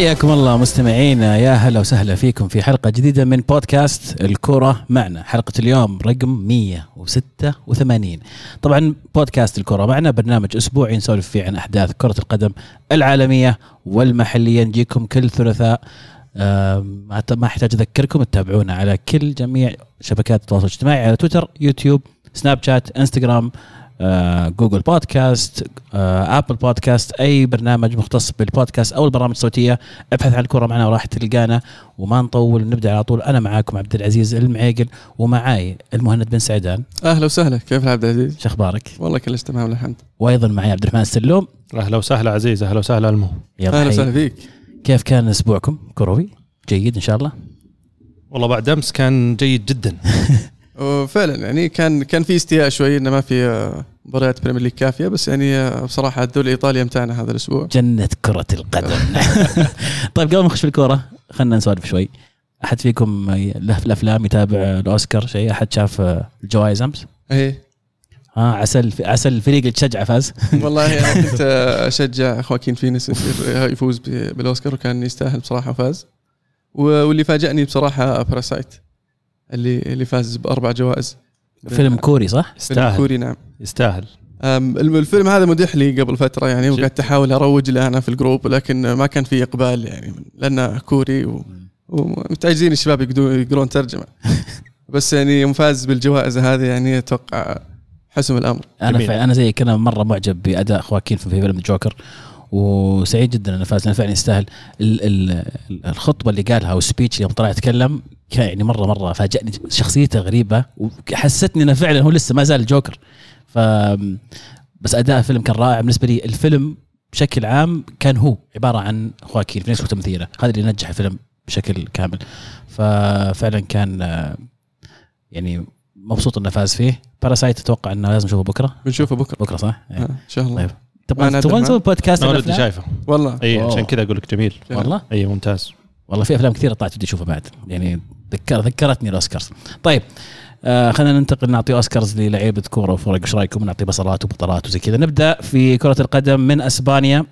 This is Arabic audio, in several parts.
حياكم الله مستمعينا. يا هلا وسهلا فيكم في حلقة جديدة من بودكاست الكرة معنا. حلقة اليوم رقم 186 طبعا بودكاست الكرة معنا برنامج أسبوعي نسولف فيه عن أحداث كرة القدم العالمية والمحلية. نجيكم كل ثلاثاء. ما أحتاج أذكركم تتابعونا على كل جميع شبكات التواصل الاجتماعي على تويتر يوتيوب سناب شات إنستغرام. جوجل بودكاست آه، آبل بودكاست أي برنامج مختص بالبودكاست أو البرامج الصوتية ابحث عن الكره معنا وراح تلقانا. وما نطول نبدأ على طول. أنا معاكم عبد العزيز المعيقل ومعاي المهند بن سعدان. أهلا وسهلا. كيف العبد العزيز؟ شو أخبارك؟ والله كلش تمام الحمد وأيضا معي عبد الرحمن السلوم أهلا وسهلا عزيز. أهلا وسهلا المو. أهلا. وسهلا فيك. كيف كان أسبوعكم؟ كروي؟ جيد إن شاء الله؟ والله بعد أمس كان جيد جدا. وفعلا يعني كان كان في استياء شوي انه ما في آه، مباريات Premier League كافية بس يعني بصراحة الدوري الإيطالي امتعنا هذا الأسبوع. جنة كرة القدم. طيب قبل ما نخش في الكورة خلينا نسولف شوي. أحد فيكم له في الأفلام يتابع الأوسكار شيء؟ أحد شاف الجوائز أمس؟ إيه. ها عسى الف... عسى الفريق اللي تشجعه فاز. والله أنا كنت أشجع خواكين يصير- يفوز بالأوسكار وكان يستاهل بصراحة وفاز واللي فاجأني بصراحة باراسايت اللي اللي فاز بأربع جوائز. فيلم كوري صح؟ فيلم يستاهل. كوري نعم. يستاهل. الفيلم هذا مدح لي قبل فترة يعني وقعدت أحاول أروج له أنا في ال group لكن ما كان في إقبال يعني لأنه كوري و... ومتعجزين الشباب يقدرون يقرون ترجمة. بس يعني يوم فاز بالجوائز هذه يعني أتوقع حسم الأمر. أنا. أنا زيك أنا مرة معجب بأداء خواكين في فيلم الجوكر وسعيد جدا إنه فاز لأنه فعلا يستاهل. ال... ال... الخطبة اللي قالها وال speech يوم طلع يتكلم يعني مرة مرة فاجأني شخصيته غريبة وحسستني إنه فعلا هو لسه ما زال الجوكر. ف بس أداء الفيلم كان رائع. بالنسبة لي الفيلم بشكل عام كان هو عبارة عن خواكين في نفس تمثيله هذا اللي نجح الفيلم بشكل كامل. ففعلا كان يعني مبسوط إنه فاز فيه. باراسايت أتوقع إنه لازم نشوفه بكرة. بنشوفه بكرة. بكرة صح؟ آه، إن شاء الله. طيب. تبغى تبغى. نسوي بودكاست أنا already؟ شايفه. والله. اي. عشان كذا أقول لك جميل. والله؟ اي ممتاز. والله في أفلام كثيرة طلعت بدي أشوفها بعد. يعني ذكر ذكرتني الأوسكارز. طيب آه خلينا ننتقل نعطي أوسكارز للعيبه كوره وفرق إيش رأيكم؟ نعطي بصلات وبطلات وزي كذا. نبدأ في كرة القدم من أسبانيا.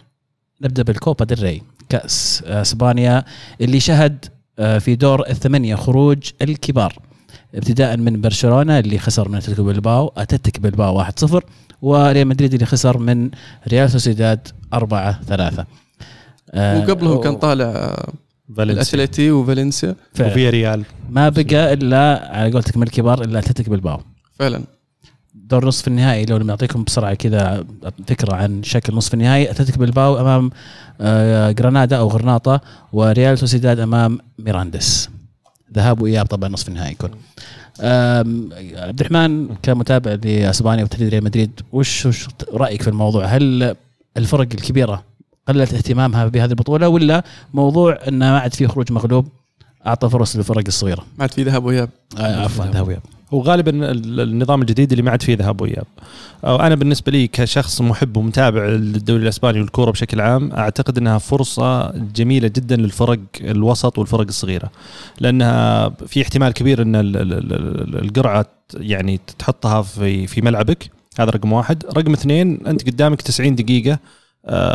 نبدأ بالكوبا ديل ري. كأس أسبانيا اللي شهد آه في دور الثمانية خروج الكبار. ابتداء من برشلونة اللي خسر من أتلتيكو بلباو اتلتيك بلباو 1-0 وريال مدريد اللي خسر من ريال سوسيداد 4 3 آه وقبلهم كان طالع آه، فالنسيا. الاتليتي وفالنسيا. فعلا. وفي ريال. ما بقى إلا على قولتك من الكبار إلا اتلتيك بلباو. فعلا. دور نصف النهائي لو نعطيكم بسرعة كذا فكره عن شكل نصف النهائي اتلتيك بلباو أمام آه، جرانادا أو غرناطة وريال سوسيداد أمام ميراندس ذهاب وإياب طبعا نصف النهائي يكون. عبد الرحمن كمتابع لأسبانيا وتحديد ريال مدريد وش وش رأيك في الموضوع؟ هل الفرق الكبيرة قلت اهتمامها بهذه البطولة ولا موضوع انه ما عاد في خروج مغلوب أعطى فرص للفرق الصغيرة. ما عاد في ذهاب وإياب. آه، عفوا ذهاب وإياب. وغالبا ال- النظام الجديد اللي ما عاد فيه ذهاب وإياب. أو أنا بالنسبة لي كشخص محب ومتابع للدوري الإسباني والكورة بشكل عام أعتقد إنها فرصة جميلة جدا للفرق الوسط والفرق الصغيرة. لأنها في احتمال كبير إن ال- ال- ال- القرعة يعني تحطها في في ملعبك هذا رقم واحد. رقم اثنين أنت قدامك 90 دقيقة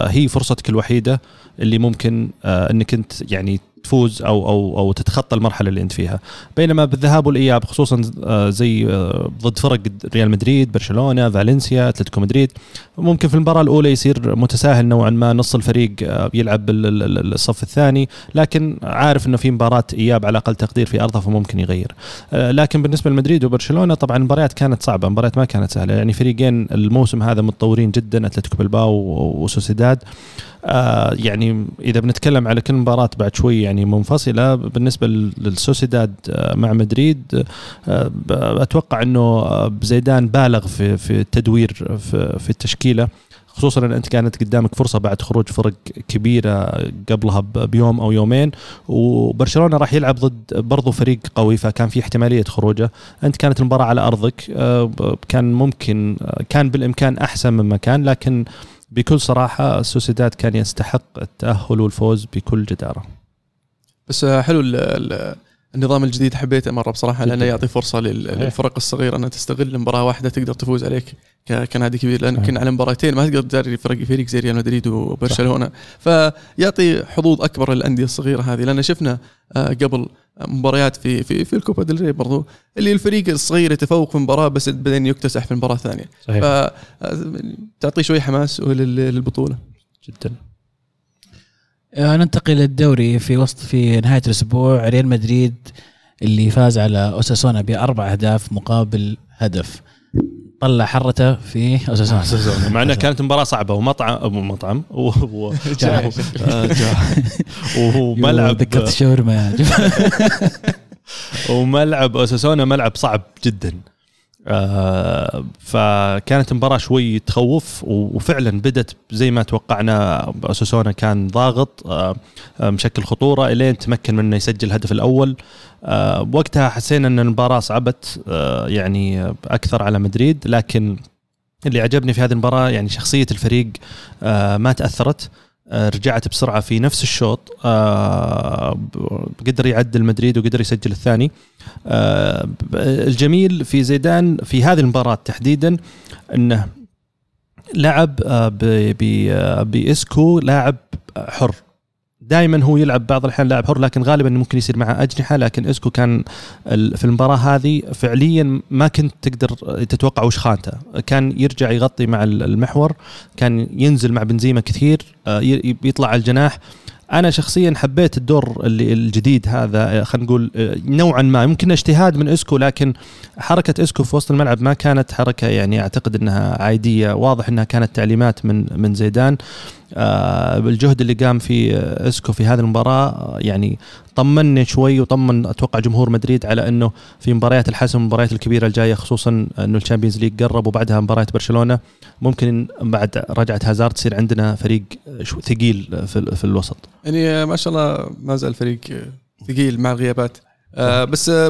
هي فرصتك الوحيدة اللي ممكن آه، إنك أنت يعني تفوز أو أو أو تتخطى المرحلة اللي أنت فيها. بينما بالذهاب والإياب خصوصا آه، زي آه، ضد فرق ريال مدريد برشلونة فالنسيا أتلتيكو مدريد ممكن في المباراة الأولى يصير متساهل نوعا ما نص الفريق آه، يلعب بال- ال- ال- الصف الثاني لكن عارف إنه في مباراة إياب على أقل تقدير في أرضه فممكن يغير. لكن بالنسبة لمدريد وبرشلونة طبعا المباريات كانت صعبة المباريات ما كانت سهلة يعني فريقين الموسم هذا متطورين جدا أتلتيكو بلباو وسوسيداد. آه يعني إذا بنتكلم على كل مباراة بعد شوي يعني منفصلة بالنسبة لل- للسوسيداد آه، مع مدريد آه، أتوقع إنه آه، زيدان بالغ في في التدوير في, في التشكيلة خصوصا إن أنت كانت قدامك فرصة بعد خروج فرق كبيرة قبلها بيوم أو يومين وبرشلونة راح يلعب ضد برضو فريق قوي فكان في احتمالية خروجه. أنت كانت المباراة على أرضك آه، كان ممكن كان بالإمكان أحسن مما كان لكن بكل صراحة السوسيداد كان يستحق التأهل والفوز بكل جدارة بس حلو ال- ال- النظام الجديد حبيته مرة بصراحة لأنه. يعطي فرصة. للفرق الصغيرة أنها تستغل مباراة واحدة تقدر تفوز عليك كنادي كبير لأن. يمكن على مباراتين ما تقدر تجري فرق فريق زي ريال مدريد وبرشلونة فيعطي حظوظ أكبر للأندية الصغيرة هذه لأن شفنا آه، قبل مباريات في في في الكوبا ديل ري برضو اللي الفريق الصغير يتفوق في مباراة بس بعدين يكتسح في المباراه الثانية صحيح. فتعطي شوي حماس لل- للبطوله جدا. آه، ننتقل للدوري في وسط في نهاية الأسبوع. ريال مدريد اللي فاز على أوساسونا بأربع أهداف مقابل هدف. طلع حرته في أوساسونا مع انها كانت مباراة صعبة ومطعم مطعم. آه،. وملعب ذكرت الشاورما. وملعب أوساسونا ملعب صعب جدا آه فكانت مباراة شوي تخوف وفعلا بدت زي ما توقعنا أوساسونا كان ضاغط آه آه، مشكل خطورة إلين تمكن منه يسجل الهدف الأول. وقتها حسينا أن المباراة صعبت يعني أكثر على مدريد لكن اللي عجبني في هذه المباراة يعني شخصية الفريق ما تأثرت. آه، رجعت بسرعة في نفس الشوط آه، قدر يعدل مدريد وقدر يسجل الثاني. آه، الجميل في زيدان في هذه المباراة تحديدا إنه لعب آه، آه، بإسكو لاعب حر. دائما هو يلعب بعض الأحيان لاعب حر لكن غالبا ممكن يصير معه أجنحة. لكن إسكو كان في المباراة هذه فعليا ما كنت تقدر تتوقع وش خانته. كان يرجع يغطي مع ال- المحور كان ينزل مع بنزيما كثير آه، يطلع على الجناح. أنا شخصيا حبيت الدور اللي الجديد هذا آه، خلينا نقول آه، نوعا ما. يمكن اجتهاد من إسكو لكن حركة إسكو في وسط الملعب ما كانت حركة يعني أعتقد إنها عادية. واضح إنها كانت تعليمات من من زيدان. آه، بالجهد اللي قام فيه آه، إسكو في هذه المباراة آه، يعني طمني شوي وطمن أتوقع جمهور مدريد على إنه في مباريات الحسم المباريات الكبيرة الجاية خصوصا إنه ال Champions League قرب وبعدها مباراة برشلونة. ممكن بعد رجعة هازارد تصير عندنا فريق ثقيل في الوسط. يعني ما شاء الله ما زال فريق ثقيل مع الغيابات آه بس آه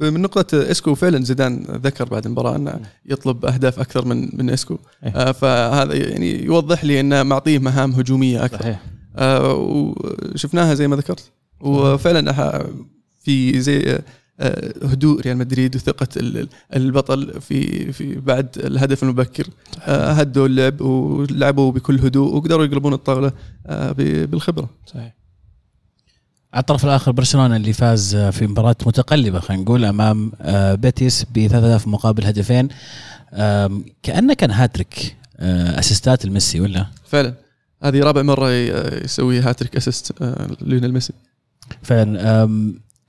من نقطة إسكو فعلا زيدان ذكر بعد المباراة أنه يطلب أهداف أكثر من من إسكو. إيه. آه فهذا يعني يوضح لي أنه معطيه مهام هجومية أكثر. صحيح. آه وشفناها زي ما ذكرت. وفعلا في زي آه، هدوء ريال مدريد وثقة ال- البطل في في بعد الهدف المبكر. آه، هدوا اللعب ولعبوا بكل هدوء وقدروا يقلبون الطاولة آه، ب- بالخبرة. صحيح. على الطرف الآخر برشلونة اللي فاز في مباراة متقلبة خلينا نقول أمام آه، بيتيس بثلاث اهداف مقابل هدفين. كأنه كان هاتريك آه، assistات لميسي ولا؟ فعلا. هذه رابع مرة ي- يسوي hat-trick assist آه، ليونيل ميسي. فعلا.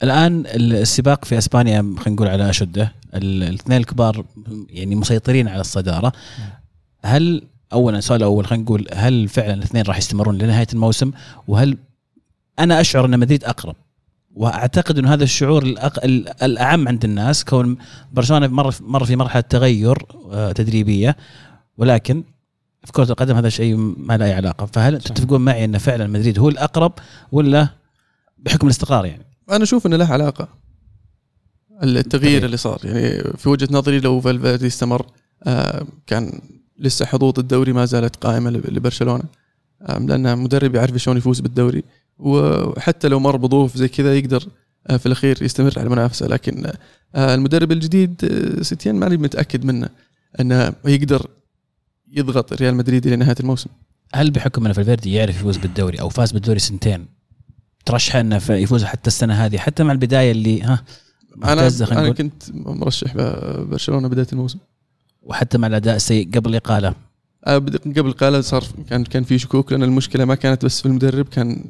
الآن السباق في أسبانيا خلينا نقول على أشده. ال- الاثنين الكبار يعني مسيطرين على الصدارة. هل اولا السؤال الأول خلينا نقول هل فعلا الاثنين راح يستمرون لنهاية الموسم؟ وهل أنا أشعر أن مدريد أقرب؟ وأعتقد انه هذا الشعور الأق... ال- الأعم عند الناس. كون برشلونة مر مر في مرحلة تغير آه، تدريبية. ولكن في كرة القدم هذا شيء ما له أي علاقة. فهل تتفقون معي أن فعلا مدريد هو الأقرب ولا بحكم الاستقرار يعني؟ أنا أشوف إنه له علاقة. التغيير التغيير. اللي صار. يعني في وجهة نظري لو فالفيردي استمر آه، كان لسه حظوظ الدوري ما زالت قائمة لب- لبرشلونة. آه، لأن مدرب يعرف شلون يفوز بالدوري. وحتى لو مر بظروف زي كذا يقدر آه، في الأخير يستمر على المنافسة. لكن المدرب الجديد ستيان ماني متأكد منه إنه يقدر يضغط ريال مدريد إلى نهاية الموسم. هل بحكم إن فالفيردي يعرف يفوز بالدوري أو فاز بالدوري سنتين ترشح انه يفوز حتى السنة هذه حتى مع البداية اللي ها أنا أنا كنت مرشح برشلونة بداية الموسم. وحتى مع الأداء السيء قبل الاقاله آه، قبل قال صار كان كان في شكوك لأن المشكلة ما كانت بس في المدرب كان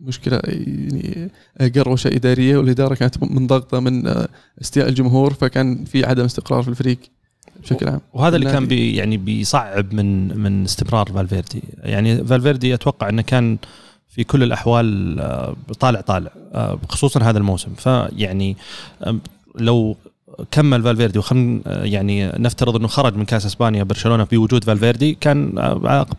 مشكلة يعني آه، قروشة إدارية والإدارة كانت منضغطة من آه، استياء الجمهور فكان في عدم استقرار في الفريق بشكل عام. وهذا اللي كان. بي يعني بيصعب من من استمرار فالفيردي. يعني فالفيردي أتوقع إنه كان في كل الأحوال آه، طالع طالع آه، خصوصا هذا الموسم. فيعني لو كمل فالفيردي وخلينا يعني نفترض إنه خرج من كأس إسبانيا برشلونة بوجود فالفيردي كان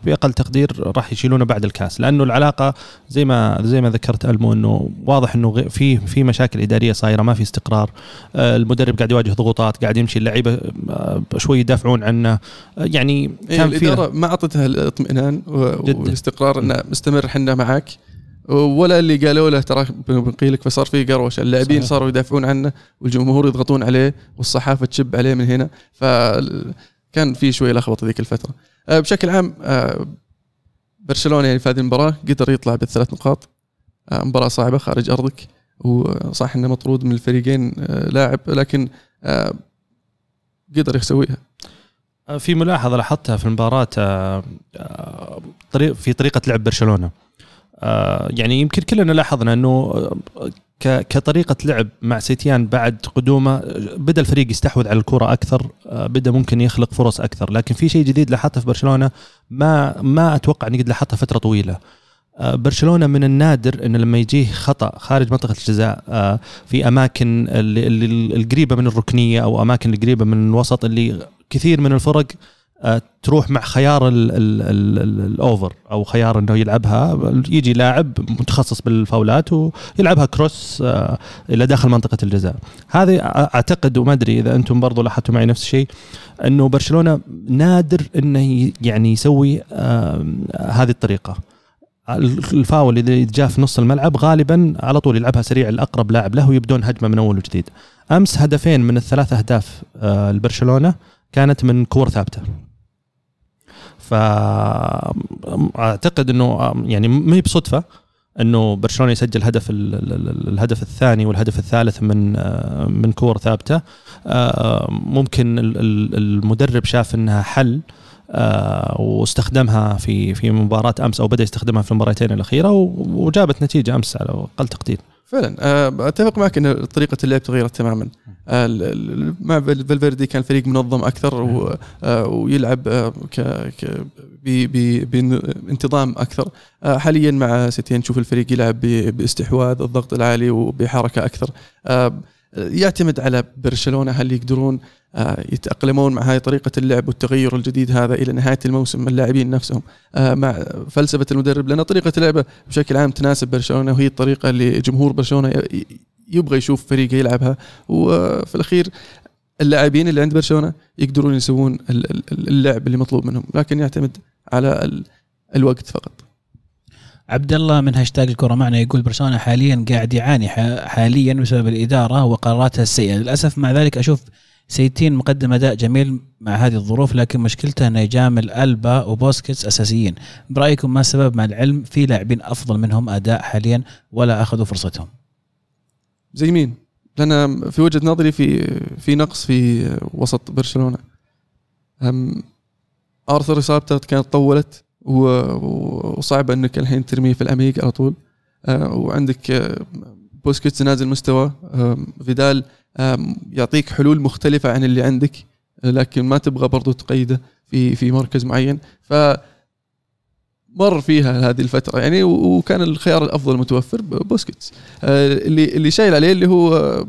بأقل تقدير راح يشيلونه بعد الكأس. لأنه العلاقة زي ما زي ما ذكرت ألمو إنه واضح إنه في في مشاكل إدارية صايرة ما في استقرار. آه، المدرب قاعد يواجه ضغوطات قاعد يمشي اللعيبة آه، شوي يدافعون عنه. آه، يعني إيه كان في الإدارة ما أعطتها الاطمئنان. والاستقرار إنه مستمر حنا معك. ولا اللي قالوا له ترى بنقيلك فصار في قروشه اللاعبين. صاروا يدافعون عنه والجمهور يضغطون عليه والصحافة تشب عليه من هنا. فكان في شوي لخبطة ذيك الفترة. آه، بشكل عام آه، برشلونة يعني في هذه المباراة قدر يطلع بالثلاث نقاط. آه، مباراة صعبة خارج أرضك. وصح إنه مطرود من الفريقين لاعب لكن قدر يسويها. في ملاحظة لاحظتها في المباراة في طريقة لعب برشلونة. يعني يمكن كلنا لاحظنا إنه آه، كطريقة لعب مع سيتيان بعد قدومه آه، بدأ الفريق يستحوذ على الكرة أكثر آه، بدأ ممكن يخلق فرص أكثر. لكن في شيء جديد لاحظته في برشلونة ما ما أتوقع إني قد لاحظته فترة طويلة. آه، برشلونة من النادر إنه لما يجيه خطأ خارج منطقة الجزاء آه، في أماكن القريبة من الركنية أو أماكن القريبة من الوسط اللي كثير من الفرق آه، تروح مع خيار ال- ال- ال- ال- الأوفر أو خيار إنه يلعبها. يجي لاعب متخصص بالفاولات ويلعبها كروس آه، إلى داخل منطقة الجزاء. هذه أعتقد وما أدري إذا أنتم برضو لاحظتوا معي نفس الشيء إنه برشلونة نادر إنه يعني يسوي آه، هذه الطريقة. الفاول اللي جاء في نص الملعب غالبا على طول يلعبها سريع الأقرب لاعب له ويبدون هجمة من أول وجديد. أمس هدفين من الثلاث أهداف آه، لبرشلونة كانت من كور ثابتة. فاعتقد إنه يعني ما هي بصدفة إنه برشلونة يسجل هدف ال- ال- ال- الهدف الثاني والهدف الثالث من من كور ثابتة. ممكن ال- ال- المدرب شاف إنها حل واستخدمها في في مباراة أمس أو بدأ يستخدمها في المباراتين الأخيرة وجابت نتيجة أمس على أقل تقدير. فعلا. آه، أتفق معك إن طريقة اللعب تغيرت تماما. آه، مع فال- فالفيردي كان فريق منظم أكثر آه، ويلعب بانتظام أكثر. حاليا مع سيتين نشوف الفريق يلعب باستحواذ الضغط العالي وبحركة أكثر. يعتمد على برشلونة هل يقدرون آه، يتأقلمون مع هاي طريقة اللعب والتغير الجديد هذا إلى نهاية الموسم اللاعبين نفسهم. آه، مع فلسفة المدرب لأن طريقة لعبه بشكل عام تناسب برشلونة وهي الطريقة اللي جمهور برشلونة يبغى يشوف فريقه يلعبها. وفي الأخير اللاعبين اللي عند برشلونة يقدرون يسوون ال- ال- اللعب اللي مطلوب منهم لكن يعتمد على ال- الوقت فقط. عبد الله من هاشتاج الكره معنا يقول برشلونة حاليا قاعد يعاني حاليا بسبب الإدارة وقراراتها السيئة. للأسف مع ذلك أشوف سيتين مقدم أداء جميل مع هذه الظروف لكن مشكلته انه يجامل البا وبوسكيتس أساسيين. برأيكم ما السبب؟ مع العلم في لاعبين أفضل منهم أداء حاليا ولا اخذوا فرصتهم. زي مين؟ لأن في وجهة نظري في في نقص في وسط برشلونة. أم آرثر إصابته كانت طولت. وصعب أنك الحين ترميه في العميق على طول. أه، وعندك أه، بوسكيتس نازل مستوى. أم، فيدال يعطيك حلول مختلفة عن اللي عندك لكن ما تبغى برضو تقيده في في مركز معين. فمر فيها هذه الفترة يعني وكان الخيار الأفضل متوفر بوسكيتس. آه، اللي اللي شايل عليه اللي هو آه،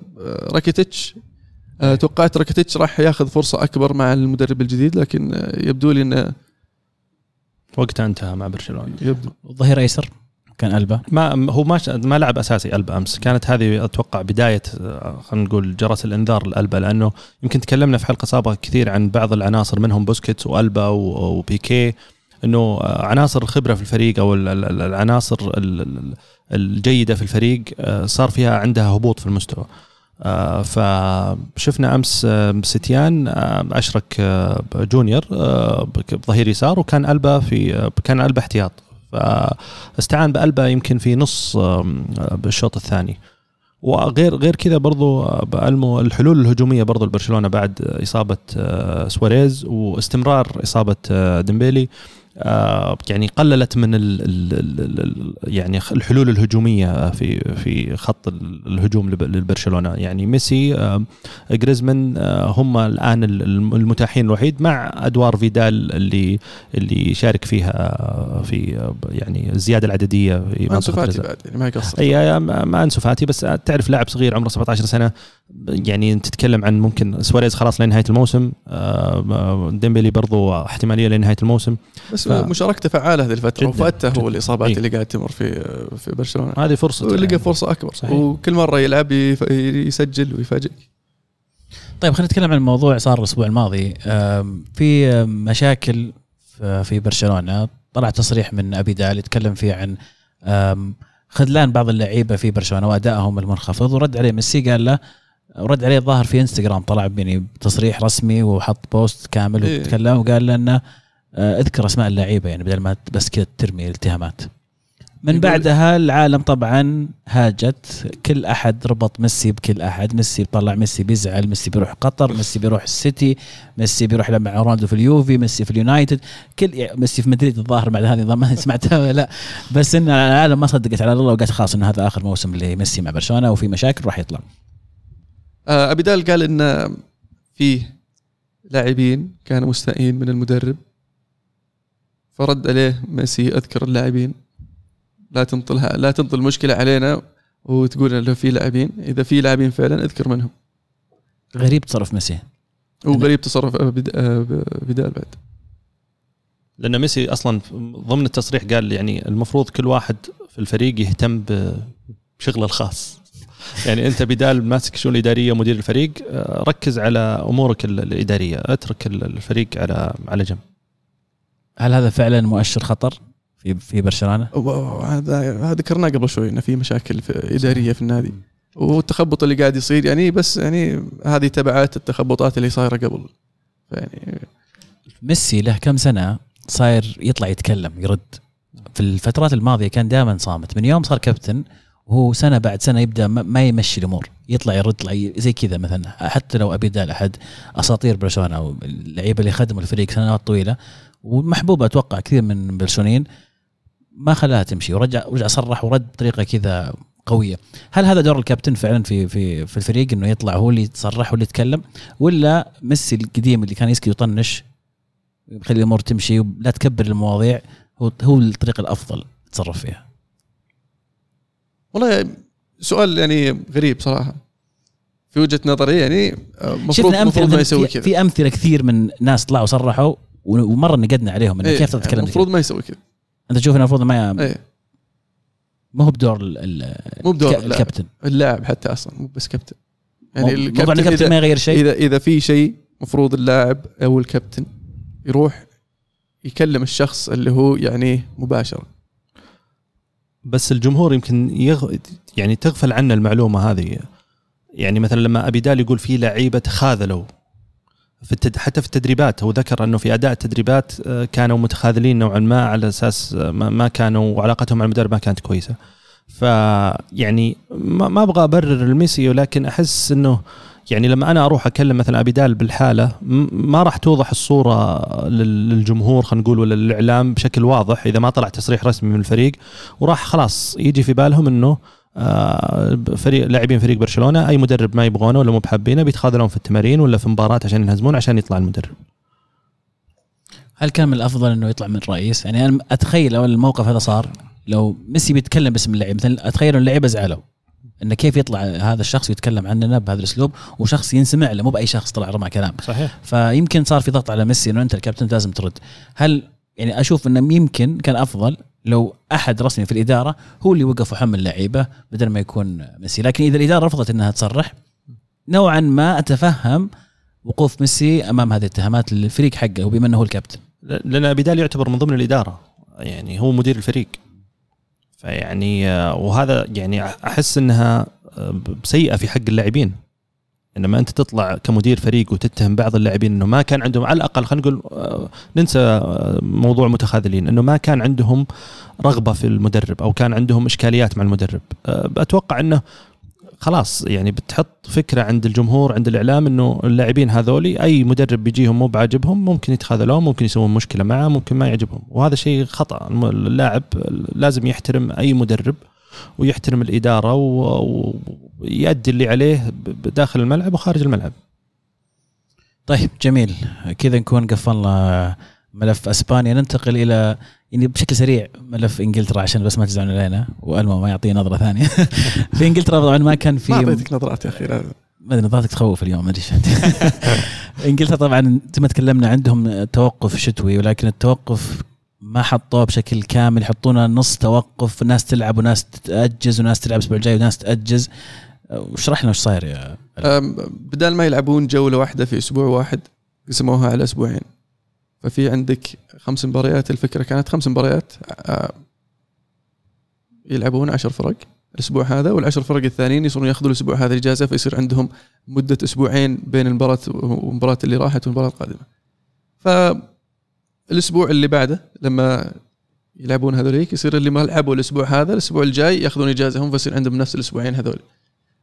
راكيتيتش. آه، توقعت راكيتيتش راح ياخذ فرصة أكبر مع المدرب الجديد لكن آه، يبدو لي إنه وقتها انتهى مع برشلونة. يبدو الظهير أيسر كان ألبا. ما هو ما ش- ما لعب أساسي ألبا أمس. كانت هذه أتوقع بداية آه، خلينا نقول جرس الإنذار لألبا لأنه يمكن تكلمنا في حلقة سابقة كثير عن بعض العناصر منهم بوسكيتس وألبا و- وبيكي إنه آه، عناصر الخبرة في الفريق أو ال- ال- ال- العناصر ال- ال- الجيدة في الفريق آه، صار فيها عندها هبوط في المستوى. فشفنا أمس آه، سيتيين آه، أشرك آه، جونيور آه، بظهير يسار وكان ألبا في آه، كان ألبا احتياط. فاستعان بألبا يمكن في نص آم، آه، بالشوط الثاني. وغير غير كذا برضو آه، بألم الحلول الهجومية برضو لبرشلونة بعد آه، إصابة آه، سواريز واستمرار إصابة آه، ديمبيلي. آه، يعني قللت من ال ال ال ال يعني الحلول الهجومية في في خط ال- الهجوم لب- للبرشلونه يعني ميسي آه، جريزمان آه، هم الآن ال- المتاحين الوحيد مع أدوار فيدال اللي اللي يشارك فيها آه، في آه، يعني الزيادة العددية في منطقة. بعد يعني ما يقصر اي ما ما أنسو فاتي بس تعرف لاعب صغير عمره 17 سنة يعني تتكلم عن ممكن سواريز خلاص لنهاية الموسم آه، ديمبلي برضو احتمالية لنهاية الموسم بس ف- مشاركته فعالة هذه الفترة وفاتي. هو الاصابات إيه. اللي قاعد تمر في في برشلونة هذه فرصة ولقى فرصة أكبر صحيح. وكل مرة يلعب يف- يسجل ويفاجئك طيب خلينا نتكلم عن الموضوع صار الأسبوع الماضي في مشاكل في برشلونة طلع تصريح من أبيدال يتكلم فيه عن خذلان بعض اللعيبة في برشلونة وأدائهم المنخفض ورد عليه ميسي قال له ورد عليه الظاهر في انستغرام طلع يعني تصريح رسمي وحط post كامل إيه. وتكلم وقال انه آه، اذكر أسماء اللعيبة يعني بدل ما بس كذا ترمي الاتهامات. من بعدها العالم طبعا هاجت كل أحد ربط ميسي بكل أحد ميسي بيطلع ميسي بيزعل ميسي بيروح قطر ميسي بيروح السيتي ميسي بيروح يلعب مع رونالدو في اليوفي ميسي في اليونايتد كل يعني ميسي في مدريد الظاهر بعد هذه ما سمعتها ولا لا. بس إن العالم ما صدقت على الله وقالت خلاص انه هذا آخر موسم لميسي مع برشلونة وفي مشاكل راح يطلع. آه، ابيدال قال إن فيه لاعبين كانوا مستائين من المدرب. فرد عليه ميسي أذكر اللاعبين. لا تنطلها لا تنطل المشكلة علينا وتقول انه في لاعبين. إذا في لاعبين فعلا أذكر منهم. غريب تصرف ميسي. وغريب تصرف بدال بعد. لأن ميسي أصلا ضمن التصريح قال يعني المفروض كل واحد في الفريق يهتم بشغله الخاص. يعني انت بدال ماسك الشؤون الإدارية مدير الفريق آه، ركز على أمورك ال- الإدارية. اترك ال- الفريق على على جنب. هل هذا فعلا مؤشر خطر في في برشلونة؟ هذا ذكرناه قبل شوي إنه في مشاكل في إدارية في النادي. والتخبط اللي قاعد يصير يعني بس يعني هذه تبعات التخبطات اللي صايرة قبل. يعني ميسي له كم سنة صاير يطلع يتكلم يرد. في الفترات الماضية كان دائما صامت. من يوم صار كابتن وهو سنة بعد سنة يبدأ ما- يمشي الأمور. يطلع يرد زي كذا مثلا. حتى لو أبي دال أحد أساطير برشلونة أو اللعيبة اللي خدموا الفريق سنوات طويلة ومحبوب أتوقع كثير من البرشلونيين ما خلاها تمشي. ورجع رجع صرح ورد بطريقة كذا قوية. هل هذا دور الكابتن فعلا في في في الفريق إنه يطلع هو اللي يتصرح هو اللي يتكلم؟ ولا ميسي القديم اللي كان يسكت ويطنش يخلي الأمور تمشي ولا تكبر المواضيع هو هو الطريقة الأفضل تصرف فيها؟ والله سؤال يعني غريب صراحة. في وجهة نظري يعني آه، المفروض المفروض أمثلة ما يسوي في, كذا. في أمثلة كثير من ناس طلعوا صرحوا ومرة نقدنا عليهم إنه إيه، كيف تتكلم المفروض المفروض ما يسوي كذا. أنت تشوف إنه المفروض ما إيه. ما هو بدور ال- مو بدور. الكابتن. اللاعب حتى أصلا مو بس كابتن. يعني يعني الكابتن الكابتن ما يغير شيء. اذا إذا في شيء مفروض اللاعب أو الكابتن يروح يكلم الشخص اللي هو يعني مباشرة. بس الجمهور يمكن يغ... يعني تغفل عنا المعلومة هذه. يعني مثلا لما ابيدال يقول في لعيبة تخاذلوا في التد... حتى في التدريبات هو ذكر أنه في أداء التدريبات آه، كانوا متخاذلين نوعا ما على أساس آه، ما كانوا وعلاقتهم مع المدرب ما كانت كويسة. فيعني ما أبغى أبرر الميسي ولكن أحس إنه يعني لما أنا أروح أكلم مثلا ابيدال بالحالة ما راح توضح الصورة لل- للجمهور خلينا نقول ولا للإعلام بشكل واضح إذا ما طلع تصريح رسمي من الفريق وراح خلاص يجي في بالهم إنه آه، فريق لاعبين فريق برشلونة أي مدرب ما يبغونه ولا مو بحابينه بيتخاذلون في التمارين ولا في مباراة عشان ينهزمون عشان يطلع المدرب هل كان من الأفضل إنه يطلع من الرئيس؟ يعني أنا أتخيل لو الموقف هذا صار لو ميسي بيتكلم باسم اللعيبه مثلا أتخيل ان اللعيبة زعلوا انه كيف يطلع هذا الشخص ويتكلم عننا بهذا الأسلوب وشخص ينسمع له مو بأي شخص طلع رمى كلام. صحيح. فيمكن صار في ضغط على ميسي إنه أنت الكابتن لازم ترد. هل يعني أشوف إنه يمكن كان أفضل لو أحد رسمي في الإدارة هو اللي وقف وحمل اللعيبه بدل ما يكون ميسي. لكن إذا الإدارة رفضت إنها تصرح نوعا ما أتفهم وقوف ميسي أمام هذه الاتهامات للفريق حقه وبما إنه هو الكابتن. لأن ابيدال يعتبر من ضمن الإدارة. يعني هو مدير الفريق. فيعني آه، وهذا يعني أحس إنها آه، سيئة في حق اللاعبين. إنما أنت تطلع كمدير فريق وتتهم بعض اللاعبين إنه ما كان عندهم على الأقل خلينا نقول آه، ننسى موضوع متخاذلين إنه ما كان عندهم رغبة في المدرب أو كان عندهم إشكاليات مع المدرب. أتوقع إنه خلاص يعني بتحط فكرة عند الجمهور عند الإعلام إنه اللاعبين هذولي أي مدرب بيجيهم مو بعاجبهم ممكن يتخاذلون ممكن يسوون مشكلة معه ممكن ما يعجبهم. وهذا شيء خطأ. اللاعب لازم يحترم أي مدرب ويحترم الإدارة ويؤدي اللي عليه داخل الملعب وخارج الملعب. طيب جميل. كذا نكون قفلنا ملف أسبانيا. ننتقل إلى يعني بشكل سريع ملف إنجلترا عشان بس ما تزعلون علينا وألما ما يعطي نظرة ثانية. في إنجلترا طبعا ما كان في ما أعطيتك نظرات يا أخي لا. ما أدري نظرتك تخوف اليوم ما أدري. إنجلترا طبعا زي ما تكلمنا عندهم توقف شتوي ولكن التوقف ما حطوه بشكل كامل. يحطونه نص توقف ناس تلعب وناس تاجز وناس تلعب الأسبوع الجاي وناس تاجز واشرح لنا وش صاير يا أم، بدال ما يلعبون جولة واحدة في أسبوع واحد قسموها على أسبوعين. ففي عندك خمس مباريات الفكرة كانت خمس مباريات آه، يلعبون عشر فرق الأسبوع هذا والعشر فرق الثانيين يصيرون ياخذون الأسبوع هذا إجازة فيصير عندهم مدة أسبوعين بين المباراة والمباراه اللي راحت والمباراة القادمة. فالأسبوع اللي بعده لما يلعبون هذوليك يصير اللي ما لعبوا الأسبوع هذا الأسبوع الجاي ياخذون إجازة هم فيصير عندهم نفس الأسبوعين هذول.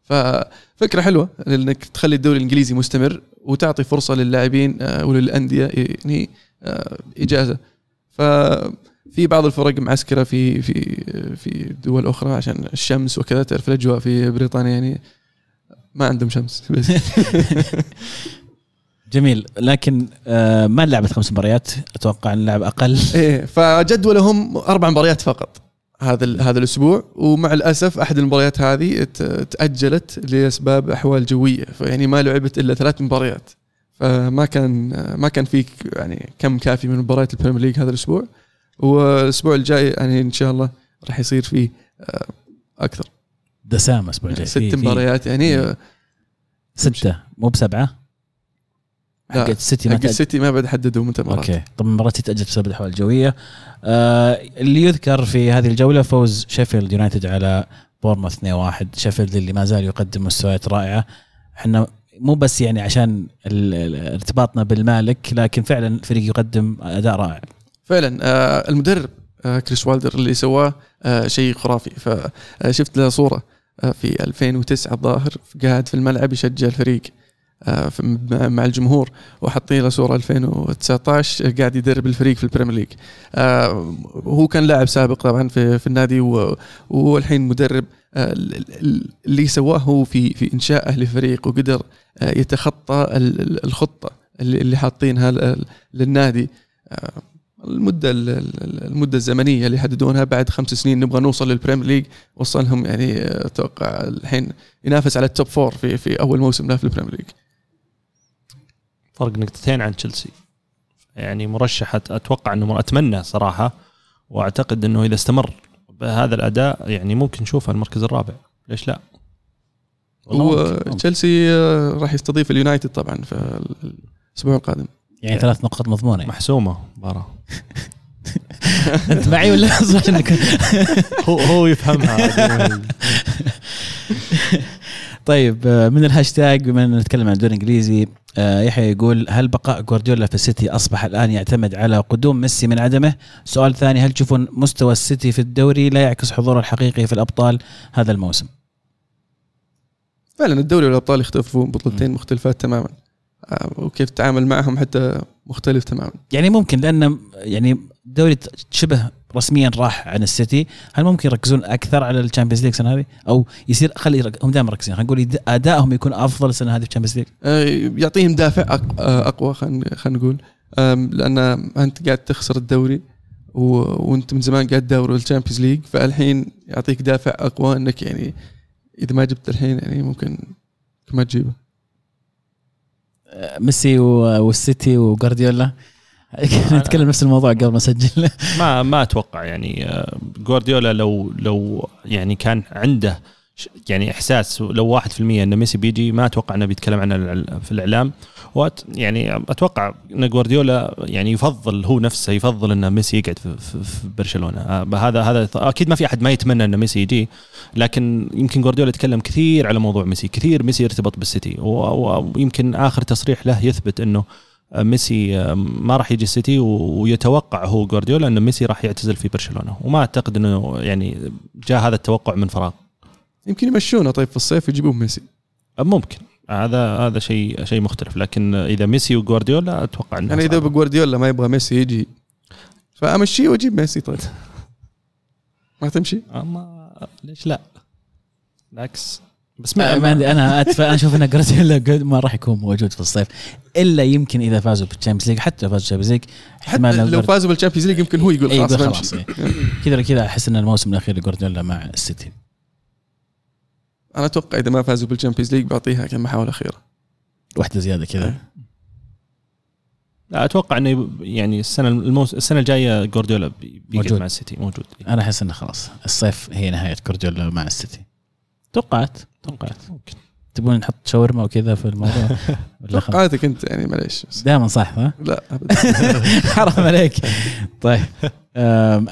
ففكرة حلوة لانك تخلي الدوري الإنجليزي مستمر وتعطي فرصة للاعبين آه، وللأندية يعني إجازة. ف في بعض الفرق معسكرة في في في دول أخرى عشان الشمس وكذا. تعرف الأجواء في بريطانيا يعني ما عندهم شمس بس. جميل. لكن آه ما لعبت خمس مباريات؟ أتوقع إن لعب أقل. إيه فجدولهم أربع مباريات فقط هذا هذا الأسبوع. ومع الأسف أحد المباريات هذه تأجلت لأسباب أحوال جوية. فيعني ما لعبت إلا ثلاث مباريات. فما كان ما كان في يعني كم كافي من مباريات ال Premier League هذا الأسبوع. والأسبوع الجاي يعني إن شاء الله راح يصير فيه آه، أكثر. دسامه الأسبوع الجاي. ست مباريات يعني آه، ستة. مو بسبعة؟ حق السيتي ما حق السيتي ما بعد حددوا متى مباراه okay. طب المباراة تتاجل بسبب الأحوال الجوية. آه اللي يذكر في هذه الجولة فوز شيفيلد يونايتد على بورنموث 2-1 شيفيلد اللي ما زال يقدم مستويات رائعة. إحنا مو بس يعني عشان ارتباطنا بالمالك لكن فعلا الفريق يقدم أداء رائع. فعلا آه المدرب آه كريس وايلدر اللي سواه آه شيء خرافي. فشفت له صورة في 2009 الظاهر قاعد في الملعب يشجع الفريق مع الجمهور وحاطين له صورة 2019 قاعد يدرب الفريق في ال Premier League. هو كان لاعب سابق طبعا في النادي والحين مدرب. اللي سواه هو في في انشائه لفريق وقدر يتخطى الخطة اللي حاطينها للنادي. المدة المدة الزمنية اللي يحددونها بعد خمس سنين نبغى نوصل لل Premier League. وصلهم يعني أتوقع الحين ينافس على ال top four في في أول موسم له في ال Premier League. فرق نقطتين عن تشيلسي. يعني مرشح أتوقع إنه أتمنى صراحة وأعتقد إنه إذا استمر بهذا الأداء يعني ممكن نشوفه المركز الرابع. ليش لا؟ وتشيلسي آه، راح يستضيف اليونايتد طبعا في الأسبوع القادم. يعني ثلاث نقاط مضمونة. محسومة مباراة. أنت معي ولا انك هو هو يفهمها. طيب آه، من الهاشتاج بما ان نتكلم عن الدوري الإنجليزي يحيى يقول هل بقاء جوارديولا في السيتي أصبح الآن يعتمد على قدوم ميسي من عدمه؟ سؤال ثاني هل تشوفون مستوى السيتي في الدوري لا يعكس حضوره الحقيقي في الأبطال هذا الموسم؟ فعلا الدوري والأبطال يختلفون بطولتين مختلفات تماما آه، وكيف تتعامل معهم حتى مختلف تماما يعني ممكن لأن يعني الدوري شبه رسميا راح عن السيتي. هل ممكن يركزون أكثر على ال Champions League السنة هذه؟ أو يصير خلي هم دائما مركزين. خلينا نقول أدائهم يكون أفضل السنة هذه في الشامبيونز ليج يعطيهم دافع أقوى خلينا خلينا نقول. لأن أنت قاعد تخسر الدوري وأنت من زمان قاعد تدور ال Champions League فالحين يعطيك دافع أقوى إنك يعني إذا ما جبت الحين يعني ممكن ما تجيبه. ميسي والسيتي وجارديولا نتكلم نفس الموضوع قبل ما أسجل. ما ما أتوقع يعني آه، جوارديولا لو لو يعني كان عنده يعني إحساس لو 1% إن ميسي بيجي ما أتوقع إنه بيتكلم عنه في الإعلام. وأتـ يعني أتوقع إن جوارديولا يعني يفضل هو نفسه يفضل إن ميسي يقعد في, في, في برشلونة. آه، هذا هذا أكيد ما في أحد ما يتمنى إن ميسي يجي لكن يمكن جوارديولا يتكلم كثير على موضوع ميسي كثير ميسي يرتبط بالسيتي. ويمكن آخر تصريح له يثبت إنه ميسي ما راح يجي السيتي ويتوقع هو جوارديولا ان ميسي راح يعتزل في برشلونة. وما أعتقد إنه يعني جاء هذا التوقع من فراغ. يمكن يمشونه طيب في الصيف يجيبون ميسي. ممكن. هذا هذا شيء شيء مختلف. لكن إذا ميسي وجوارديولا أتوقع إنه يعني إذا جوارديولا ما يبغى ميسي يجي فأمشيه وأجيب ميسي طيب. ما تمشي؟ ما ليش لا؟ بالعكس. بس ما, ما عندي أنا أنا أشوف إن جوارديولا ما راح يكون موجود في الصيف. إلا يمكن إذا فازوا بال Champions League حتى لو فازوا بال Champions League احتمال لو فازوا بال Champions League يمكن هو يقول خلاص, خلاص إيه. كذا كذا أحس إن الموسم الأخير لجوارديولا مع السيتي. أنا أتوقع إذا ما فازوا بال Champions League بعطيها كمحاوله أخيرة. واحدة زيادة كذا. إيه. لا أتوقع إنه يعني السنة الموس... السنة الجاية جوارديولا بيقعد مع السيتي موجود أنا أحس إنه خلاص الصيف هي نهاية جوارديولا مع السيتي. توقعت. توقعت. ممكن تبون نحط شاورما وكذا في الموضوع توقعاتك انت يعني معليش. دائما صح ها؟ لا حرام عليك. طيب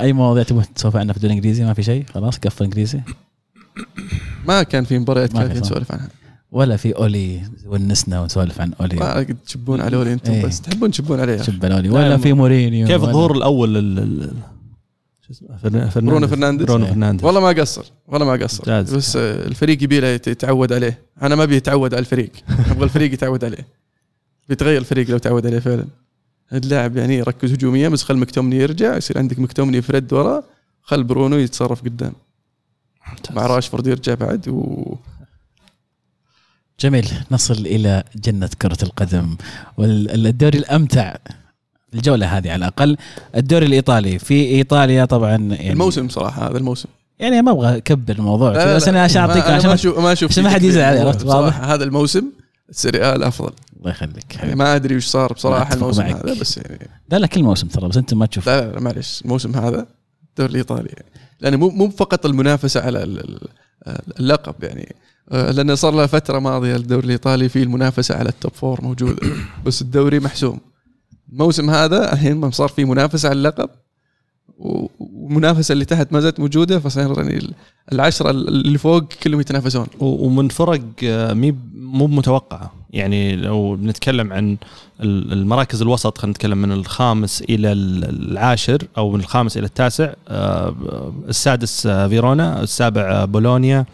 أي مواضيع تبغى تسولف عنها في الدوري الإنجليزي؟ ما في شيء؟ خلاص قفل إنجليزي. ما كان في مباريات ما في كافيه. نسولف عنها. ولا في أولي ونسنا ونسولف عن أولي. ما تشبون على أولي أنتم إيه. بس تحبون تشبون عليه شب الاولي لا، ولا في مورينيو كيف ولا- الظهور الأول ال- ال- شو اسمه فرنا- فرنانديز برونو فرنانديز. برونو. فرنانديز. والله ما قصر والله ما قصر. بس الفريق يبي يتعود عليه. أنا ما أبي يتعود على الفريق. أبغى الفريق يتعود عليه. بيتغير الفريق لو تعود عليه فعلا. اللاعب يعني يركز هجوميا بس خل مكتومني يرجع يصير عندك مكتومني فريد ورا خل برونو يتصرف قدام. مع راشفورد يرجع بعد و جميل. نصل إلى جنة كرة القدم. والدوري الأمتع الجولة هذه على الأقل الدوري الإيطالي في إيطاليا طبعا يعني الموسم صراحة هذا الموسم يعني ما أبغى أكبر الموضوع لا، لا، بس أنا عشان أعطيك عشان ما أشوف ما أشوف عشان ما حد يزعل،. عرفت؟ واضح؟ هذا الموسم السيريا الافضل الله يخليك يعني ما أدري وش صار بصراحة الموسم معك. هذا بس يعني لا لا كل موسم ترى بس أنت ما تشوف لا لا, معلش الموسم هذا الدوري الإيطالي يعني. لأنه مو مو فقط المنافسة على ال- ال- اللقب يعني آه، لأنه صار له فترة ماضية الدوري الإيطالي فيه المنافسة على ال top four موجودة بس الدوري محسوم الموسم هذا الحين صار فيه منافسة على اللقب والمنافسه اللي تحت ما زالت موجودة فصار يعني ال- العشرة اللي فوق كلهم يتنافسون. ومن فرق آه، مو متوقعة. يعني لو بنتكلم عن ال- المراكز الوسط خلينا نتكلم من الخامس إلى ال- العاشر أو من الخامس إلى التاسع آه، السادس آه، فيرونا السابع بولونيا